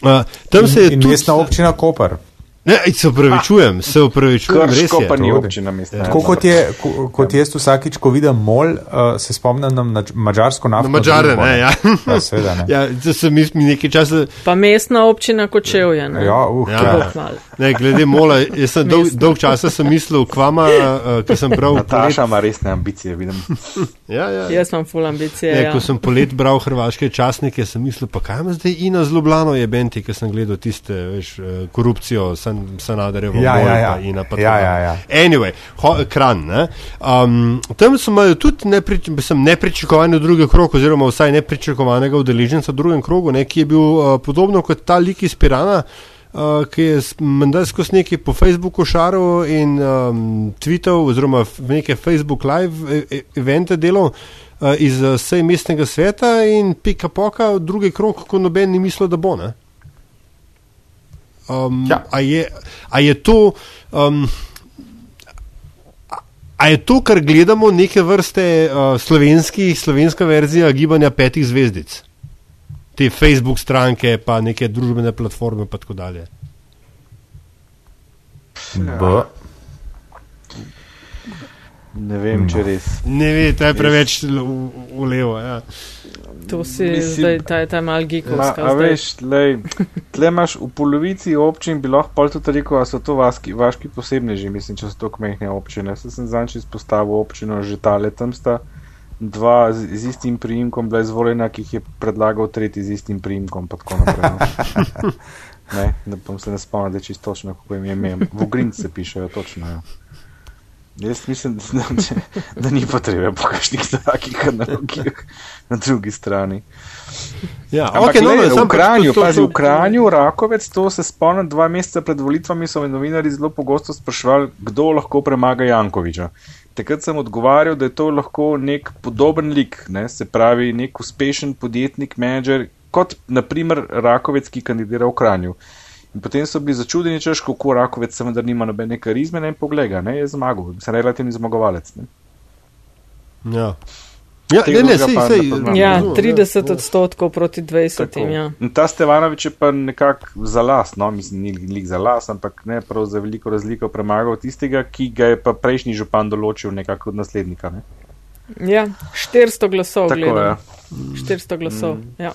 Uh, tam se je In tudi. mestna občina Koper. Ne, se upravičujem, se upravičujem, res je. pa ni občina mestna. Tako kot, je, ko- kot jaz vsakič, ko vidim mol, uh, se spomnim na mač- mačarsko Na naftno. Mačare, ne, ja. Ja, seveda ne. ja, to sem jaz mi nekaj časa. Pa mestna občina Kočevje. ne? Ja, uh, Ja. ja. Ne, glede mola, jaz sem dolg, dolg časa sem mislil, kvama, uh, ki sem bral. Nataša ima resne ambicije, vidim. Ja, ja. Jaz imam full ambicije. Ne, ja. ko sem polet bral hrvaške časnike, sem mislil, pa kaj ima zdaj Ina z Ljubljano je benti, ki sem gledal tiste, veš, eh, korupcijo, san, Sanaderjevo, Ja, Mol ja, ja. pa Ina pa Ja, tako ja, dalje. ja. Anyway, ho, kran, ne. Um, tam so imeli tudi neprič, mislim, nepričakovani drugi krok, oziroma vsaj nepričakovanega udeleženca v drugem krogu, ne, ki je bil uh, podobno kot ta lik iz Pirana. uh, ki je menda skozi neki po Facebooku šaril in um, tweetal oziroma v neke Facebook live e, e evente delal uh, iz vsej mestnega sveta in pika poka, drugi krok, ko noben ni mislil, da bo. Um, ja. a, je, a je to. Um, A je to, kar gledamo, neke vrste uh, slovenska verzija gibanja petih zvezdic? Te Facebook stranke, pa neke družbene platforme, pa tako dalje. Ja. Ne vem, če res. Ne vem, to je preveč v, v levo. Ja. To si Mislim, zdaj, ta je ta mal gigovska. A veš, lej, tle imaš v polovici občin, bi lahko pol tudi rekel, a so to vaški, vaški posebneži, mislim, če so to kmehne občine. Se sem zanči izpostavil občino že tale, tam sta dva z, z istim priimkom bila izvoljena, ki jih je predlagal tretji z istim priimkom, pa tako naprej. No. ne, da bom se ne spomnil, da je čisto točno, kako jim je ime. V Grinc se pišejo, točno. Ja. Jaz mislim, da, da, da ni potrebe po kakšnih takih analogijah na drugi strani. Ja, Ampak, okay, no, le, v Kranju, pazi, v Kranju, Rakovec, to se spomnim, dva meseca pred volitvami so me novinari zelo pogosto sprašvali, kdo lahko premaga Jankoviča. Takrat sem odgovarjal, da je to lahko nek podoben lik, ne, se pravi nek uspešen podjetnik, menedžer, kot naprimer Rakovec, ki kandidira v Kranju. In potem so bili začudeni, češ, kako rakovec se vendar nima nobene karizme, ne pogleda, ne je zmagal, sem relativni zmagovalec. Ne? Ja. Ja, ne, ne, sej, sej, ja, 30 ja. odstotkov proti 20. Ja. Ta Stevanovič je pa nekako za las, no, mislim, ni lik za las, ampak ne prav za veliko razliko premagal tistega, ki ga je pa prejšnji župan določil nekako od naslednika. Ne? Ja, 400 glasov. Tako, ja. 400 glasov. Mm. Ja.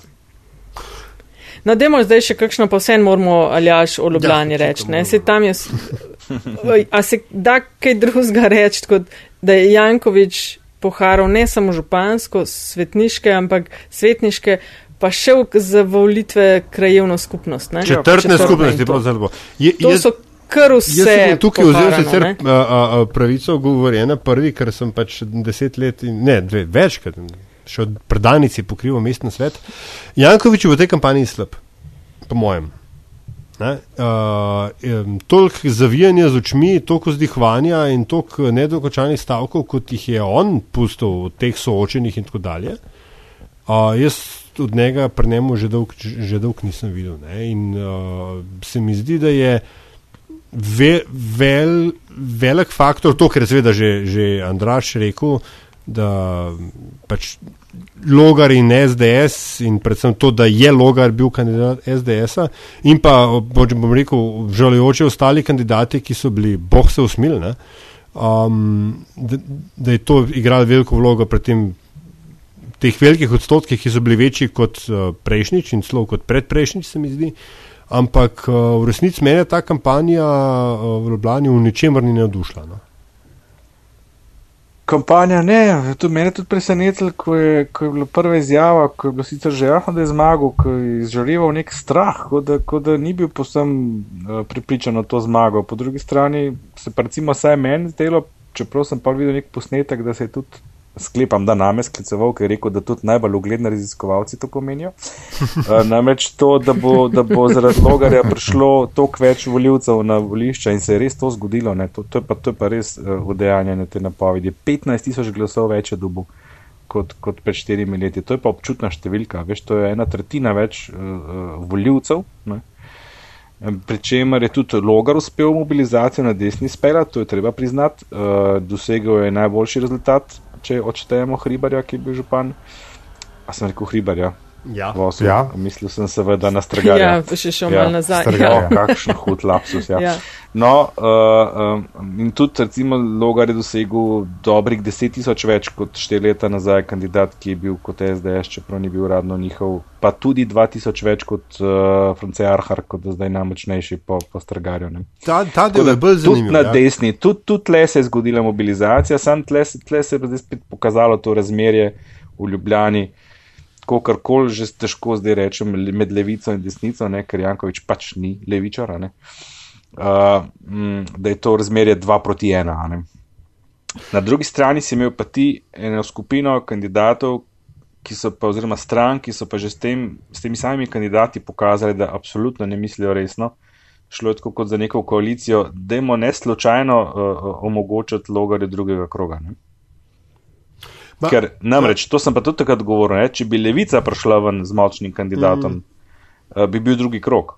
No, demo zdaj še kakšno pa vse moramo aljaš o Ljubljani ja, reči. Se tam je, a se da kaj drugega reči, kot da je Jankovič poharal ne samo župansko, svetniške, ampak svetniške, pa še za volitve krajevno skupnost. Ne? Četrtne skupnosti, pravzaprav. To so kar vse. Tukaj vzel sicer pravico govorjena prvi, ker sem pač deset let, ne, dve, večkrat še od predanici pokrival mestni svet. Jankovič je v tej kampanji slab, po mojem. Uh, toliko zavijanja z očmi, toliko zdihvanja in toliko nedokončanih stavkov, kot jih je on pustil v teh soočenih in tako dalje. Uh, jaz od njega pri njemu že dolg, že dolg nisem videl. Ne? In uh, se mi zdi, da je ve, vel, velik faktor, to, kar je seveda že, že Andraš rekel, da pač Logar in SDS, in predvsem to, da je Logar bil kandidat SDS-a, in pa, bom rekel, žalujoče ostali kandidati, ki so bili, boh se usmilili, um, da, da je to igralo veliko vlogo pri tem. Teh velikih odstotkih, ki so bili večji kot uh, prejšnjič in celo kot predprejšnjič, se mi zdi. Ampak uh, v resnici mene ta kampanja uh, v Ljubljani v ničemer ni navdušila. No? Kampanja ne, tudi mene tudi presenetilo, ko, ko je bila prva izjava, ko je bilo sicer že jasno, da je zmagal, ko je izžareval nek strah, kot da, ko da ni bil posem uh, pripričan o to zmago. Po drugi strani se pa recimo vsaj meni zdelo, čeprav sem pa videl nek posnetek, da se je tudi sklepam, da name skliceval, ker je rekel, da tudi najbolj ugledni raziskovalci to pomenijo. Uh, namreč to, da bo, da bo zaradi logarja prišlo toliko več voljivcev na volišča in se je res to zgodilo. To, to, je pa, to je pa res uh, udejanjene te napovedi. 15 tisoč glasov več je dobu. Kot, kot pred štirimi leti. To je pa občutna številka. Veš, to je ena tretjina več uh, voljivcev. Pričemer je tudi Logar uspel mobilizacijo na desni spela, to je treba priznati. Uh, dosegel je najboljši rezultat če odštejemo Hribarja, ki je bil župan. A sem rekel Hribarja? Ja. ja. Mislil sem seveda na Strgarja. Ja, še šel ja. malo nazaj. Strgarja, ja. kakšen hud lapsus. Ja. ja. No, uh, um, in tudi recimo Logar je dosegel dobrih deset tisoč več kot štiri leta nazaj kandidat, ki je bil kot SDS, čeprav ni bil uradno njihov, pa tudi dva tisoč več kot uh, France Arhar, kot da zdaj najmočnejši po, po Strgarju. Ne. Ta, ta del je bolj zanimiv. Tudi na ja. desni, tudi, tudi tle se je zgodila mobilizacija, sam tle, tle se je zdaj spet pokazalo to razmerje v Ljubljani kar koli že težko zdaj rečem med levico in desnico, ne, ker Jankovič pač ni levičar, uh, da je to razmerje 2 proti 1. Na drugi strani si imel pa ti eno skupino kandidatov, ki so pa, oziroma strank, ki so pa že s, tem, s temi samimi kandidati pokazali, da absolutno ne mislijo resno šlo je tako kot za neko koalicijo, dajmo ne slučajno uh, omogočati logarje drugega kroga. Ne? Ma- Ker namreč, to sem pa tudi takrat govoril, ne? če bi levica prišla ven z močnim kandidatom, mm. uh, bi bil drugi krok.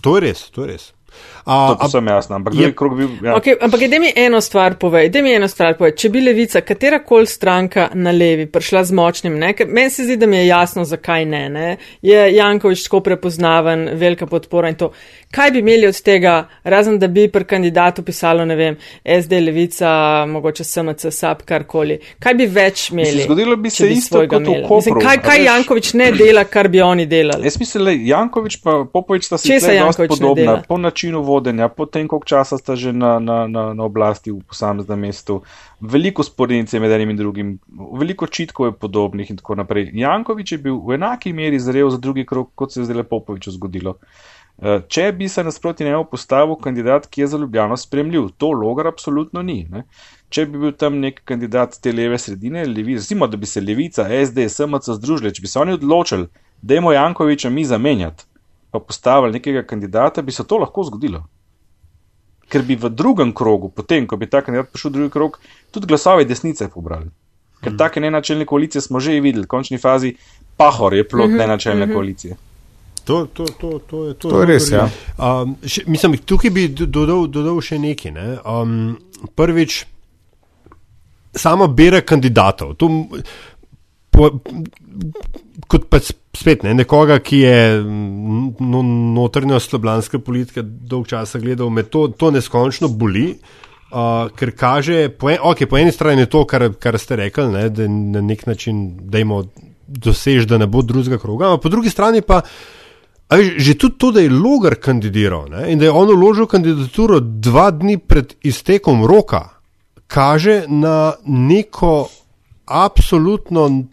To je res, to je res. To A, pa a, sem jasno, ampak je- bi bil. Ja. Okay, ampak da mi eno stvar povej, da mi eno stvar povej. Če bi levica, katera koli stranka na levi prišla z močnim, ne, ker meni se zdi, da mi je jasno, zakaj ne, ne. Je Jankovič tako prepoznaven, velika podpora in to. Kaj bi imeli od tega, razen da bi pri kandidatu pisalo, ne vem, SD, levica, mogoče SMC, SAP, karkoli. Kaj bi več imeli? zgodilo bi se isto svojega kot v imeli? Kopru, Mislim, kaj, kaj veš. Jankovič ne dela, kar bi oni delali? Jaz mislim, da Jankovič in Popovič sta si podobna po načinu vodenja, po tem, koliko časa sta že na, na, na, na oblasti v posameznem mestu. Veliko sporednice med enim in drugim, veliko čitkov je podobnih in tako naprej. Jankovič je bil v enaki meri zrel za drugi krok, kot se je zdaj Popoviču zgodilo. Eh, Če bi se nasproti njemu postavil kandidat, ki je za Ljubljano spremljiv, to logar absolutno ni. Ne? Če bi bil tam nek kandidat te leve sredine, levi, recimo, da bi se levica, SD, SMC združili, če bi se oni odločili, da je Jankoviča mi zamenjati, pa postavili nekega kandidata, bi se to lahko zgodilo. Ker bi v drugem krogu, potem, ko bi ta kandidat prišel v drugi krog, tudi glasovi desnice pobrali. Ker mm. take nenačelne koalicije smo že videli, v končni fazi pahor je plot mm -hmm. nenačelne mm -hmm. koalicije. to, to, to, to je, to To je res, ja. Um, še, mislim, tukaj bi do- dodal, dodal še nekaj. Ne? Um, prvič, sama bera kandidatov. To, po, kot pa spet ne, nekoga, ki je mm, no, notrnjo slablanska politika dolg časa gledal, me to, to neskončno boli. Uh, ker kaže, po, en, okay, po eni strani je to, kar, kar ste rekli, ne, da na nek način dajmo dosež, da ne bo drugega kroga, ampak po drugi strani pa A veš, že tudi to, da je Logar kandidiral ne, in da je on vložil kandidaturo dva dni pred iztekom roka, kaže na neko absolutno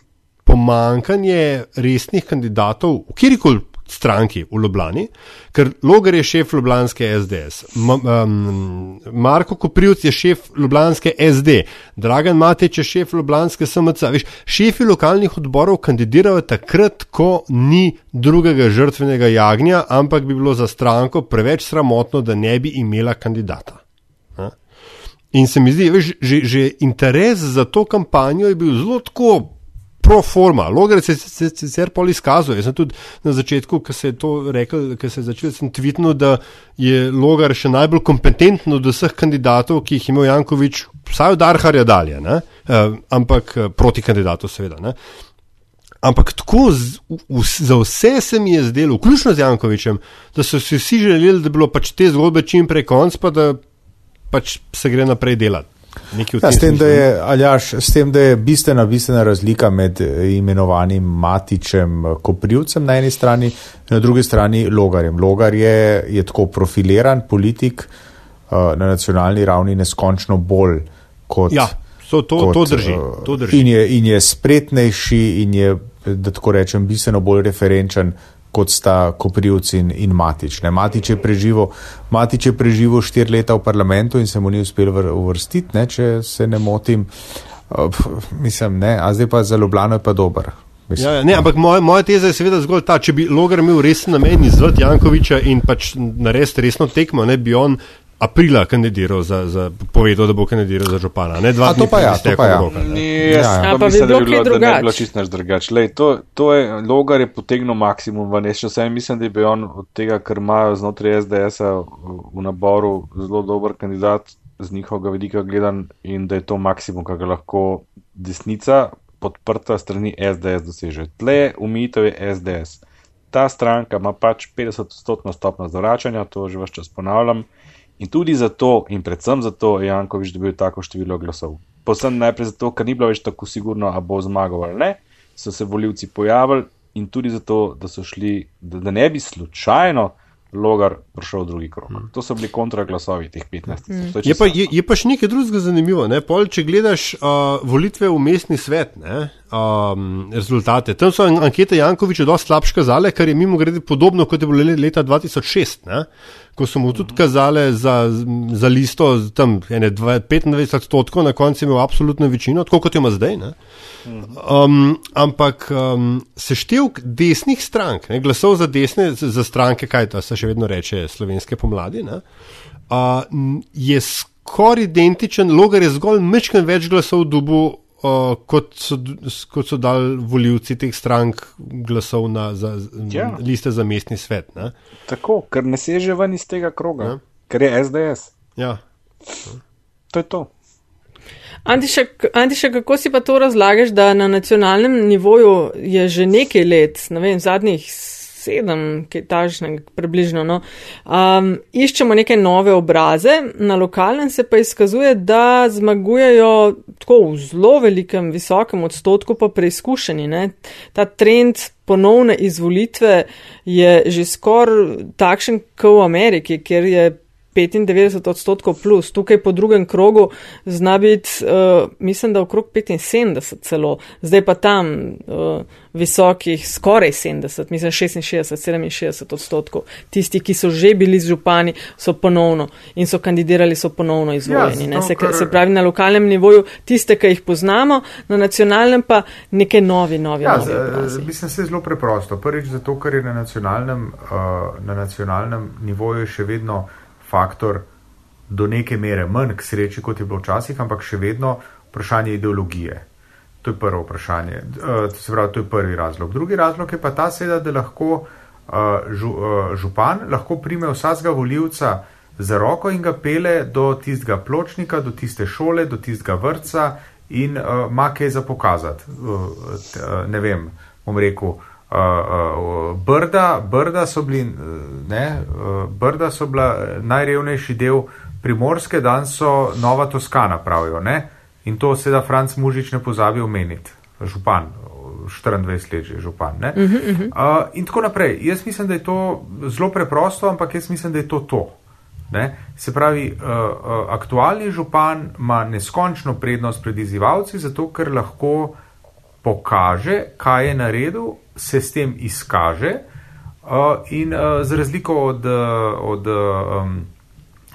pomankanje resnih kandidatov v kjerkoli stranki v Ljubljani, ker Logar je šef Ljubljanske SDS, M um, Marko Koprivc je šef Ljubljanske SD, Dragan Matič je šef Ljubljanske SMC. Veš, šefi lokalnih odborov kandidirajo takrat, ko ni drugega žrtvenega jagnja, ampak bi bilo za stranko preveč sramotno, da ne bi imela kandidata. Ne? In se mi zdi, veš, že, že interes za to kampanjo je bil zelo tako pro forma. Logar se je sicer pol izkazal. Jaz sem tudi na začetku, ko se je to rekel, ko se je začel, sem tvitnil, da je Logar še najbolj kompetenten od vseh kandidatov, ki jih je imel Jankovič, vsaj od Arharja dalje, uh, ampak eh, proti kandidatu seveda. Ne? Ampak tako z, v, za vse se mi je zdelo, vključno z Jankovičem, da so si vsi želeli, da bi bilo pač te zgodbe čim prej konc, pa da pač se gre naprej delati. Ja, s, tem, je, Aljaš, s tem, da je bistvena, bistvena razlika med eh, imenovanim Matičem eh, Koprivcem na eni strani in na drugi strani Logarjem. Logar je, je tako profiliran politik uh, na nacionalni ravni neskončno bolj kot. Ja, to, to, kot, to drži. To drži. In, je, in je spretnejši in je, da tako rečem, bistveno bolj referenčen kot sta Koprivc in, in Matič. Ne, Matič je preživel, Matič je preživel štiri leta v parlamentu in se mu ni uspel vr- uvrstiti, ne, če se ne motim. Uh, pf, mislim, ne, a zdaj pa za Ljubljano je pa dober. Mislim, Ja, ja, ne, ampak moja, moja teza je seveda zgolj ta, če bi Logar imel resen namen izvati Jankoviča in pač narediti resno tekmo, ne bi on aprila kandidiral za, za povedal, da bo kandidiral za župana. Ne, dva A, to dni pa pred ja, to iztekom pa ja. Ja, jaz ja. pa pa bi mislim, da bilo bi bilo, da ne bi bilo čisto nič drugače. Lej, to, to je, Logar je potegnil maksimum v nešče, vse mislim, da je bil on od tega, ker imajo znotraj SDS-a v, v naboru zelo dober kandidat z njihovega vidika gledan in da je to maksimum, kar ga lahko desnica podprta strani SDS doseže. Tle umitev je SDS. Ta stranka ima pač 50-odstotno stopno zavračanja, to že vse čas ponavljam. In tudi zato, in predvsem zato, je Jankovič dobil tako število glasov. Posebno najprej zato, ker ni bilo več tako sigurno, ali bo zmagal ali ne, so se voljivci pojavili in tudi zato, da so šli, da, da ne bi slučajno Logar prišel v drugi krog. To so bili kontraglasovi teh 15 tisoč. To Je pa, je, je pa še nekaj drugega zanimivo. Ne? Pol, če gledaš uh, volitve v mestni svet, ne? Um, rezultate. Tam so an- ankete Jankoviča dosti slabše kazale, kar je mimo grede podobno kot je bilo le- leta 2006, ne? ko so mu tudi kazale za, za listo tam ene dva- 25 odstotkov, na koncu je imel absolutno večino, tako kot jo ima zdaj. Ne? Um, ampak um, seštevek desnih strank, ne, glasov za desne, za stranke, kaj to se še vedno reče, slovenske pomladi, ne, uh, je skoraj identičen, Logar je zgolj mečken več glasov dobu, uh, kot, so, kot so dali voljivci teh strank glasov na za, Ja. ja. liste za mestni svet. Ne. Tako, ker ne seže ven iz tega kroga, Ja. ker je SDS. Ja. To je to. Antiša, Antiša, kako si pa to razlagaš, da na nacionalnem nivoju je že nekaj let, ne vem, zadnjih sedem, kaj tažnega, približno, no, um, iščemo neke nove obraze, na lokalnem se pa izkazuje, da zmagujejo tako v zelo velikem, visokem odstotku pa preizkušeni. Ne. Ta trend ponovne izvolitve je že skoraj takšen, kot v Ameriki, kjer je 95 odstotkov plus, tukaj po drugem krogu zna biti, uh, mislim, da okrog 75 celo, zdaj pa tam uh, visokih skoraj 70, mislim 66, 67 odstotkov. Tisti, ki so že bili župani, so ponovno in so kandidirali, so ponovno izvoljeni. Ja, se, ker- se pravi na lokalnem nivoju tiste, ki jih poznamo, na nacionalnem pa neke novi, novi, Ja, novi z- obrazi. mislim, se zelo preprosto. Prvič zato, ker je na nacionalnem, uh, na nacionalnem nivoju še vedno faktor do neke mere manj k sreči, kot je bilo včasih, ampak še vedno vprašanje ideologije. To je prvo vprašanje. To se pravi, to je prvi razlog. Drugi razlog je pa ta seveda, da lahko žu, uh, župan lahko prime vsakega voljivca za roko in ga pele do tistega pločnika, do tiste šole, do tistega vrca in ima kaj za pokazati. Ne vem, bom rekel. Uh, uh, brda, brda, so bili, uh, ne, uh, brda so bila najrevnejši del primorske, danes so Nova Toskana, pravijo. Ne? In to seveda Franc Mužič ne pozabi omeniti, župan, 24 let že župan. Uh -huh. uh, in tako naprej. Jaz mislim, da je to zelo preprosto, ampak jaz mislim, da je to to. Ne? Se pravi, uh, uh, aktualni župan ima neskončno prednost pred izzivalci, zato ker lahko pokaže, kaj je naredil, se s tem izkaže uh, in uh, za razliko od, uh, od um,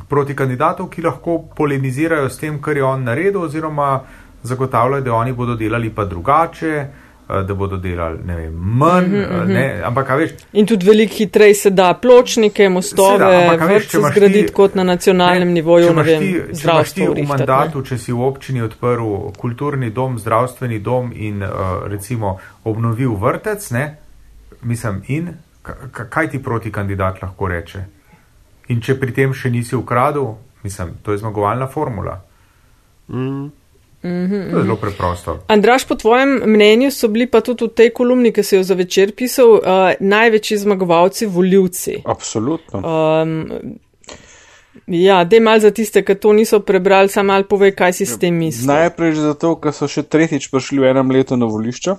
proti kandidatov, ki lahko polemizirajo s tem, kar je on naredil, oziroma zagotavljajo, da oni bodo delali pa drugače, uh, da bodo delali ne vem, manj, mm -hmm. ne, ampak a veš. In tudi veliko hitreje se da pločnike, mostove, Seveda, ampak, veš, zgraditi kot na nacionalnem Ne, nivoju, če imaš vem, ti- če imaš ti v urihtati, ne. mandatu, če si v občini odprl kulturni dom, zdravstveni dom in uh, recimo obnovil vrtec, ne, mislim, in ka- ka- kaj ti proti kandidat lahko reče? In če pri tem še nisi ukradel, mislim, to je zmagovalna formula. Mm. Mhm, To je zelo preprosto. Andraš, po tvojem mnenju so bili pa tudi v tej kolumni, ki si jo za večer pisal, uh, največji zmagovalci voljivci. Absolutno. Um, ja, dej mal za tiste, ki to niso prebrali, sam mal povej, kaj si s tem misliš. Najprej zato, ker so še tretjič prišli v enem letu na volišča.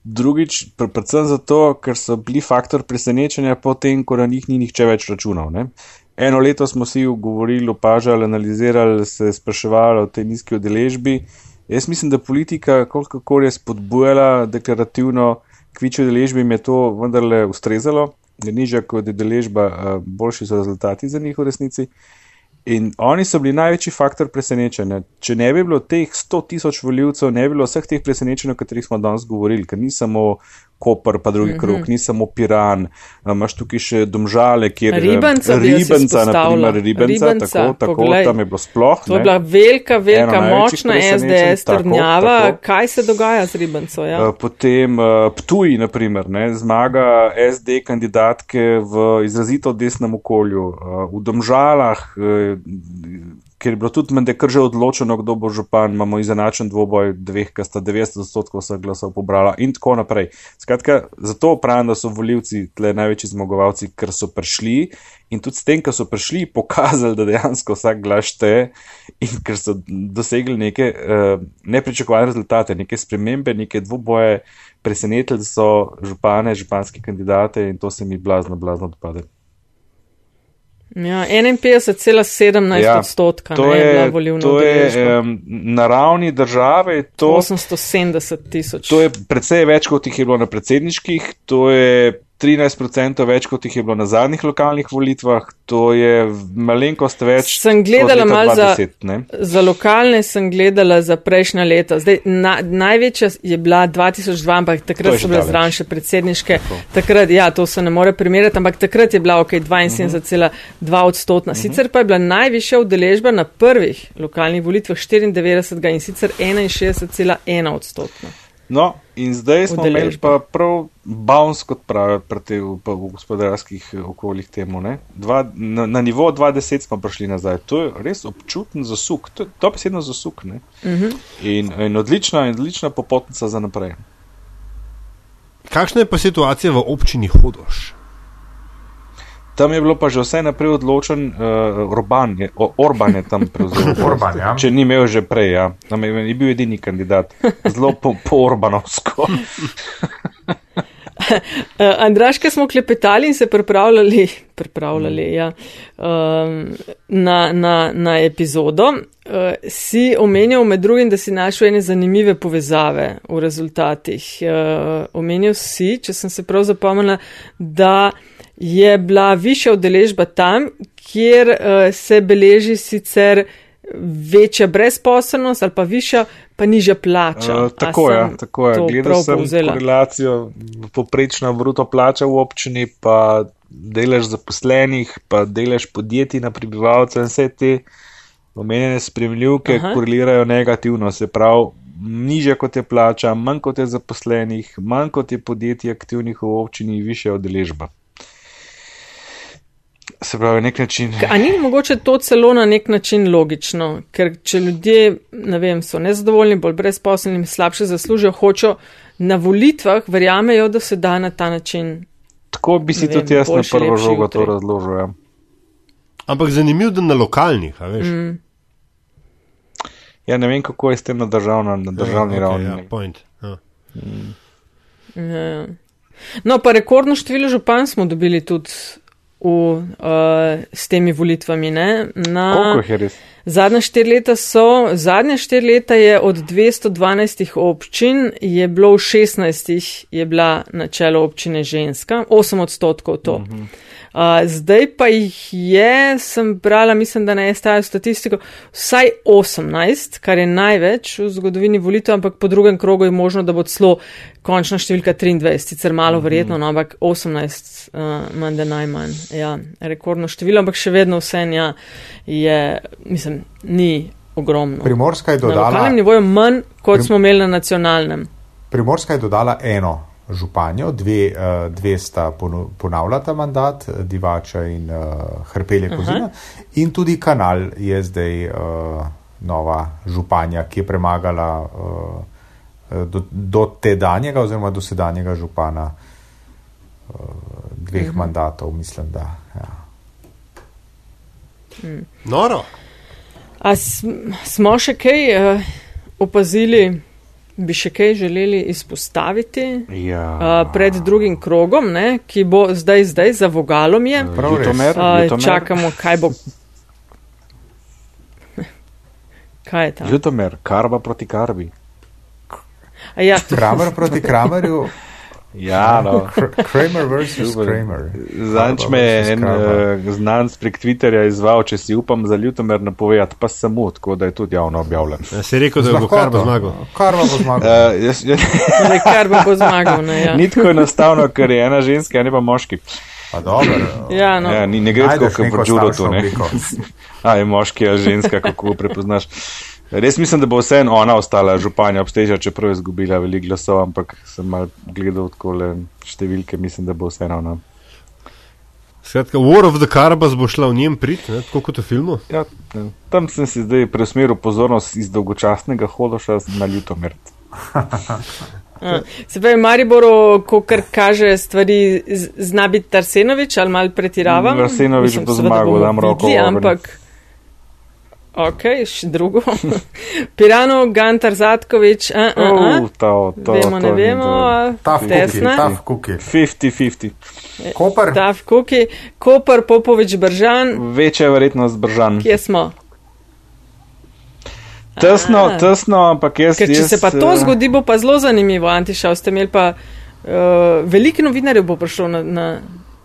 Drugič, pre- predvsem zato, ker so bili faktor presenečenja potem, ko na njih ni nihče več računal. Ne? Eno leto smo si govorili, opažali, analizirali, se spraševali o tej nizki udeležbi. Jaz mislim, da politika, koliko je spodbujala deklarativno k večji udeležbi, jim je to vendarle ustrezalo. Da nižja kot je udeležba, boljši so rezultati za njih v resnici. In oni so bili največji faktor presenečenja. Če ne bi bilo teh 100 tisoč voljivcev, ne bi bilo vseh teh presenečenj, o katerih smo danes govorili, ker ni samo Koper, pa drugi mm -hmm. krok, ni samo Piran, imaš tukaj še Domžale, kjer je Ribenca jaz Ribenca, izpostavila. naprimer, Ribenca, Ribenca, tako, tako poglej. tam je bilo sploh. To je ne. bila velika, velika, Eno močna SDS tako, trdnjava. tako. Kaj se dogaja z Ribenco? Ja? Uh, Potem uh, Ptuj, naprimer, ne, zmaga SD kandidatke v izrazito desnem okolju, v Domžalah, ker je bilo tudi mende kar že odločeno, kdo bo župan, imamo izenačen dvoboj dveh, ki sta 90 odstotkov vseh glasov pobrala in tako naprej. Skratka, zato pravim, da so voljivci tle največji zmagovalci, ker so prišli in tudi s tem, ker so prišli, pokazali, da dejansko vsak glas šteje in ker so dosegli neke uh, nepričakovane rezultate, neke spremembe, neke dvoboje, presenetili so župane, županske kandidate in to se mi blazno, blazno dopade. Ja, 51,17 Ja, odstotka To ne, je bila je, volivna to je udeležba. um, na ravni države, je to, 870 tisoč. to je precej več, kot jih je bilo na predsedniških, to je 13% več, kot jih je bilo na zadnjih lokalnih volitvah, to je malenkost več. Sem gledala malo za, 2010, ne. za lokalne, sem gledala za prejšnja leta. Zdaj, na, največja je bila 2002, ampak takrat so bile zraven še predsedniške. Takrat, ja, to se ne more primerjati, ampak takrat je bila ok, 72,2 odstotna. Sicer pa je bila najvišja udeležba na prvih lokalnih volitvah 94 in sicer 61,1 odstotna. No, in zdaj smo imeli pa prav bounce, kot pravijo pri te v, pa v gospodarskih okoljih temu. ne. Dva, na, na nivo 2010 smo prišli nazaj. To je res občuten zasuk, to je dobesedno zasuk. ne. In, in odlična, in odlična popotnica za naprej. Kakšna je pa situacija v občini Hodoš? Tam je bilo pa že vse naprej odločen, uh, Orban je, o, Orban je tam prevzel. Orban, ja. Če ni imel že prej, ja. Tam je, je bil edini kandidat. Zelo po, po Orbanovsko. Uh, Andraška smo klepetali in se pripravljali, pripravljali ja, um, na, na, na epizodo. Uh, si omenjal med drugim, da si našel ene zanimive povezave v rezultatih. Omenjal si, če sem se prav zapomnila, da je bila višja udeležba tam, kjer uh, se beleži sicer večja brezposobnost ali pa višja, pa nižja plača. Uh, tako je, tako je. Gledal sem povzela? korelacijo poprečna bruto plača v občini, pa delež zaposlenih, pa delež podjetij na prebivalce in vse te omenjene spremljivke Aha. korelirajo negativno. Se pravi, nižja kot je plača, manj kot je zaposlenih, manj kot je podjetij aktivnih v občini, više odeležba. Se pravi, nek način. A ni mogoče to celo na nek način logično, ker če ljudje, ne vem, so nezadovoljni, bolj brezposelni, slabše zaslužijo, hočejo na volitvah, verjamejo, da se da na ta način. Tako bi si vem, tudi jaz na boljši, prvo lepši žogo to jutri. razložil. Ja. Ampak zanimivo, da na lokalnih, a veš. Mm. Ja, ne vem, kako je s tem na, državna, na državni okay, ravni. Ja, point. Ja. Ja. No, pa rekordno število župan smo dobili tudi v, uh, s temi volitvami. Ne? Na, res? Zadnja štiri leta so, zadnja štiri leta je od 212 občin, je bilo v 16 je bila na čelu občine ženska, 8 odstotkov to. Uh -huh. Uh, zdaj pa jih je, sem brala, mislim, da ne stajajo statistiko, vsaj 18, kar je največ v zgodovini volitev, ampak po drugem krogu je možno, da bo celo končna številka 23, sicer malo uh -huh. verjetno, no, ampak 18, uh, manj da najmanj. Ja, rekordno število, ampak še vedno vse ja, je, mislim, ni ogromno. Primorska je Na lokalnem dodala, nivoju manj, kot Prim- smo imeli na nacionalnem. Primorska je dodala eno županjo, dve, eh, dve sta ponavljata mandat, eh, Divača in uh, Hrpelje Kozina. In tudi kanal je zdaj uh, nova županja, ki je premagala uh, do, do tedanjega oziroma do sedanjega župana uh, dveh uh -huh. mandatov, mislim, da. Ja. Noro. A sm- smo še kaj uh, opazili, bi še kaj želeli izpostaviti Ja. uh, pred drugim krogom, ne, ki bo zdaj, zdaj za vogalom je. Prav res. Ljutomer, Uh, Ljutomer, čakamo, kaj bo. Kaj je ta? Ljutomer, karba proti karbi. A ja, Kramer proti Kramerju, Ja, no. Kr- Kramer versus Super. Kramer. Zadnjič me je en uh, znanc prek Twitterja izval, če si upam za Ljutomer napovedati, pa samo, tako da je tudi javno objavljen. Ja, si rekel, da bo kar bo zmagal. Karva bo zmagal. Uh, jaz, jaz, torej, kar bo, bo zmagal. Ne, ja. ni tako enostavno, ker je ena ženska, a ne pa moški. Pa dobro. Ja, no. Ja, ni, ne gre tako, kot v Džurotu. stavšno ne. A je moški ali ženska, kako prepoznaš. Res mislim, da bo vseeno ona ostala županja obsteža, čeprav je izgubila veliko glasov, ampak sem mal gledal tako le številke, mislim, da bo vseeno ona. Skratka, War of the Carbas bo šla v njem prid, ne, tako kot v filmu. Ja, ja. tam sem si zdaj preusmeril pozornost iz dolgočasnega hološa na Ljutomer. A, Se pravi, Mariboru, ko kar kaže stvari, z- zna biti Arsenovič ali mal pretiravam. Arsenovič Mislim, bo zmagal, bomo dam roko videli. Ampak. Ok, še drugo. Pirano, Gantar, Zatkovič, a, a, a. Uh, to, to, vemo, to ne vemo, Taf tesna. taf kuki. 50-50. Koper, Taf Kuki, Koper, Popovič, Bržan, Večja je verjetnost bržan. kje smo? Tesno, A. tesno, ampak jaz. Ker če jaz, se pa to eh, zgodi, bo pa zelo zanimivo, Antiša, ste imeli pa uh, veliko novinarjev bo prišlo na, na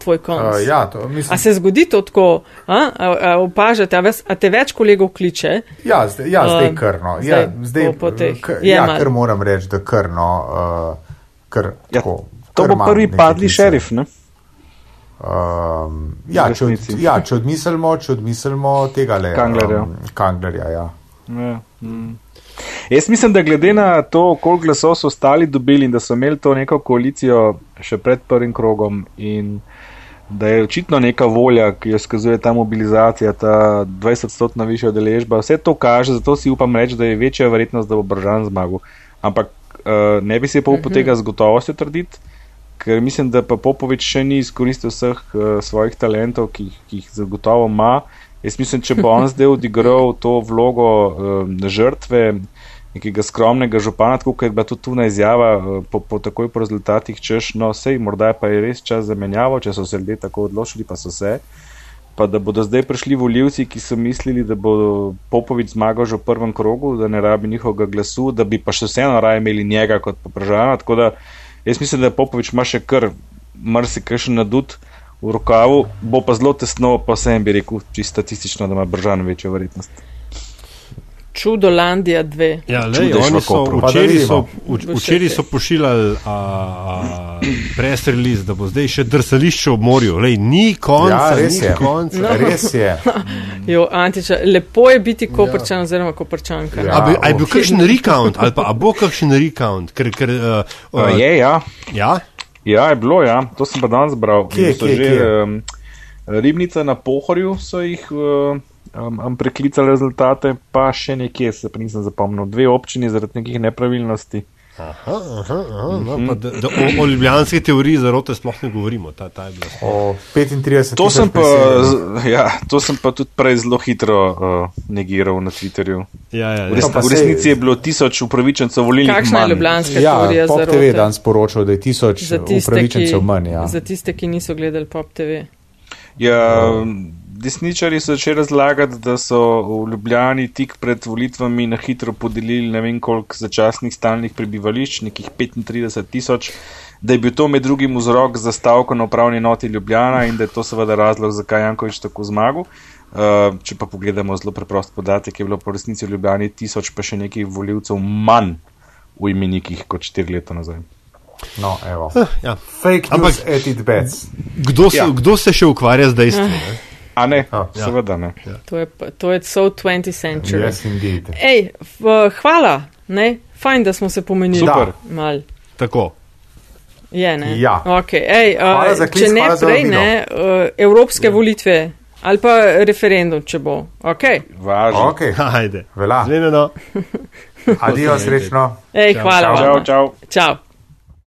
tvoj konc. uh, ja, to A mislim. se zgodi to tako, a, a, a opažate, a, ves, a te več kolegov kliče? Ja, zdaj, ja, zdaj Um, krno. zdaj Ja, zdaj, po- teh. k, ja, malo. kar moram reči, da krno. Uh, kar, Ja, tako, To kar bo prvi padli klice. šerif, ne? Um, ja, če, od, ja, če odmislimo, če odmislimo tega le. Kanglerja. Um, Kanglerja, ja. Ja. Mm. Jaz mislim, da glede na to, koliko glasov so ostali dobili in da so imeli to neko koalicijo še pred prvim krogom in da je očitno neka volja, ki jo skazuje ta mobilizacija, ta 20-stotna višja deležba, vse to kaže, zato si upam reči, da je večja verjetnost, da bo Bržan zmagal. Ampak uh, ne bi se pa upal tega z gotovostjo trditi, ker mislim, da pa Popovič še ni izkoristil vseh uh, svojih talentov, ki, ki jih zagotovo ima. Jaz mislim, če bo on zdaj odigral to vlogo um, žrtve, nekega skromnega župana, tako kot je bila tudi tuna izjava uh, po, po takoj po rezultatih, češ, no, sej, morda pa je res čas za menjavo, če so se ljudje tako odločili, pa so se. Pa da bodo zdaj prišli voljivci, ki so mislili, da bo Popovič zmagal že v prvem krogu, da ne rabi njihovega glasu, da bi pa še vseeno raje imeli njega kot pa Pržana. Tako da jaz mislim, da Popovič ima še kar marsikaj še nadut v rokavu, bo pa zelo tesno, pa vsem bi rekel, čisto statistično, da ima Bržan večjo verjetnost. Čudolandija 2. Ja, lej, oni so včeraj so, včeraj so pošiljali press release, da bo zdaj še drsališče ob morju. Lej, ni konca, Ja, res ni je. konca. No. Res je. Jo, Antiča, lepo je biti koprčan oziroma koprčanka. Ja. A, bi, a je bil kakšen recount, ali pa a bo kakšen recount? Ker, ker, uh, Uh, je, ja. ja? Ja, je bilo, ja. To sem pa danes bral. Kje, kje, že, kje? Um, ribnica na Pohorju so jih uh, um, um, preklicali rezultate, pa še nekje se pa nisem zapomnil. Dve občini zaradi nekih nepravilnosti. Aha, aha, aha, no, pa da, da o, o ljubljanski teoriji zarote sploh ne govorimo. Ta, ta je bila. O 35 To sem, pa, z- ja, to sem pa tudi prej zelo hitro uh, negiral na Twitterju. Ja, ja, V, ja. res, v resnici je bilo tisoč upravičencev volilnih Kakšna je manj. ljubljanska Ja, teorija Pop za TV je danes poročal, da je tisoč tiste, ki, upravičencev manj. Ja. za tiste, ki niso gledali Pop TV. Ja, desničari so začeli razlagati, da so v Ljubljani tik pred volitvami na hitro podelili ne vem koliko začasnih stalnih prebivališč, nekih 35 tisoč, da je bil to med drugim vzrok za stavko na upravni noti Ljubljana in da je to seveda razlog, zakaj Jankovič tako zmagal. Uh, če pa pogledamo zelo preprost podatek, je bilo po resnici v Ljubljani tisoč pa še nekaj voljivcev manj v imenikih kot 4 leta nazaj. No, evo. Ja. Fake Ampak- news at it bets. Kdo, Ja. kdo se še ukvarja z dejstvi? Ne? A ne, Ja. seveda ne. To je, pa- to je so 20th century. Yes, indeed. Ej, v, hvala, ne? Fajn, da smo se pomenili. Super. Mal. Tako. Je, ne? Ja. Okay. Ej, uh, klic, če ne prej, ne, uh, evropske volitve ali pa referendum, če bo. Okay. Važno. Ok, Ajde. Velja. Zmenjeno. adijo, srečno. Ej, Čau. hvala Čau, čau. Čau.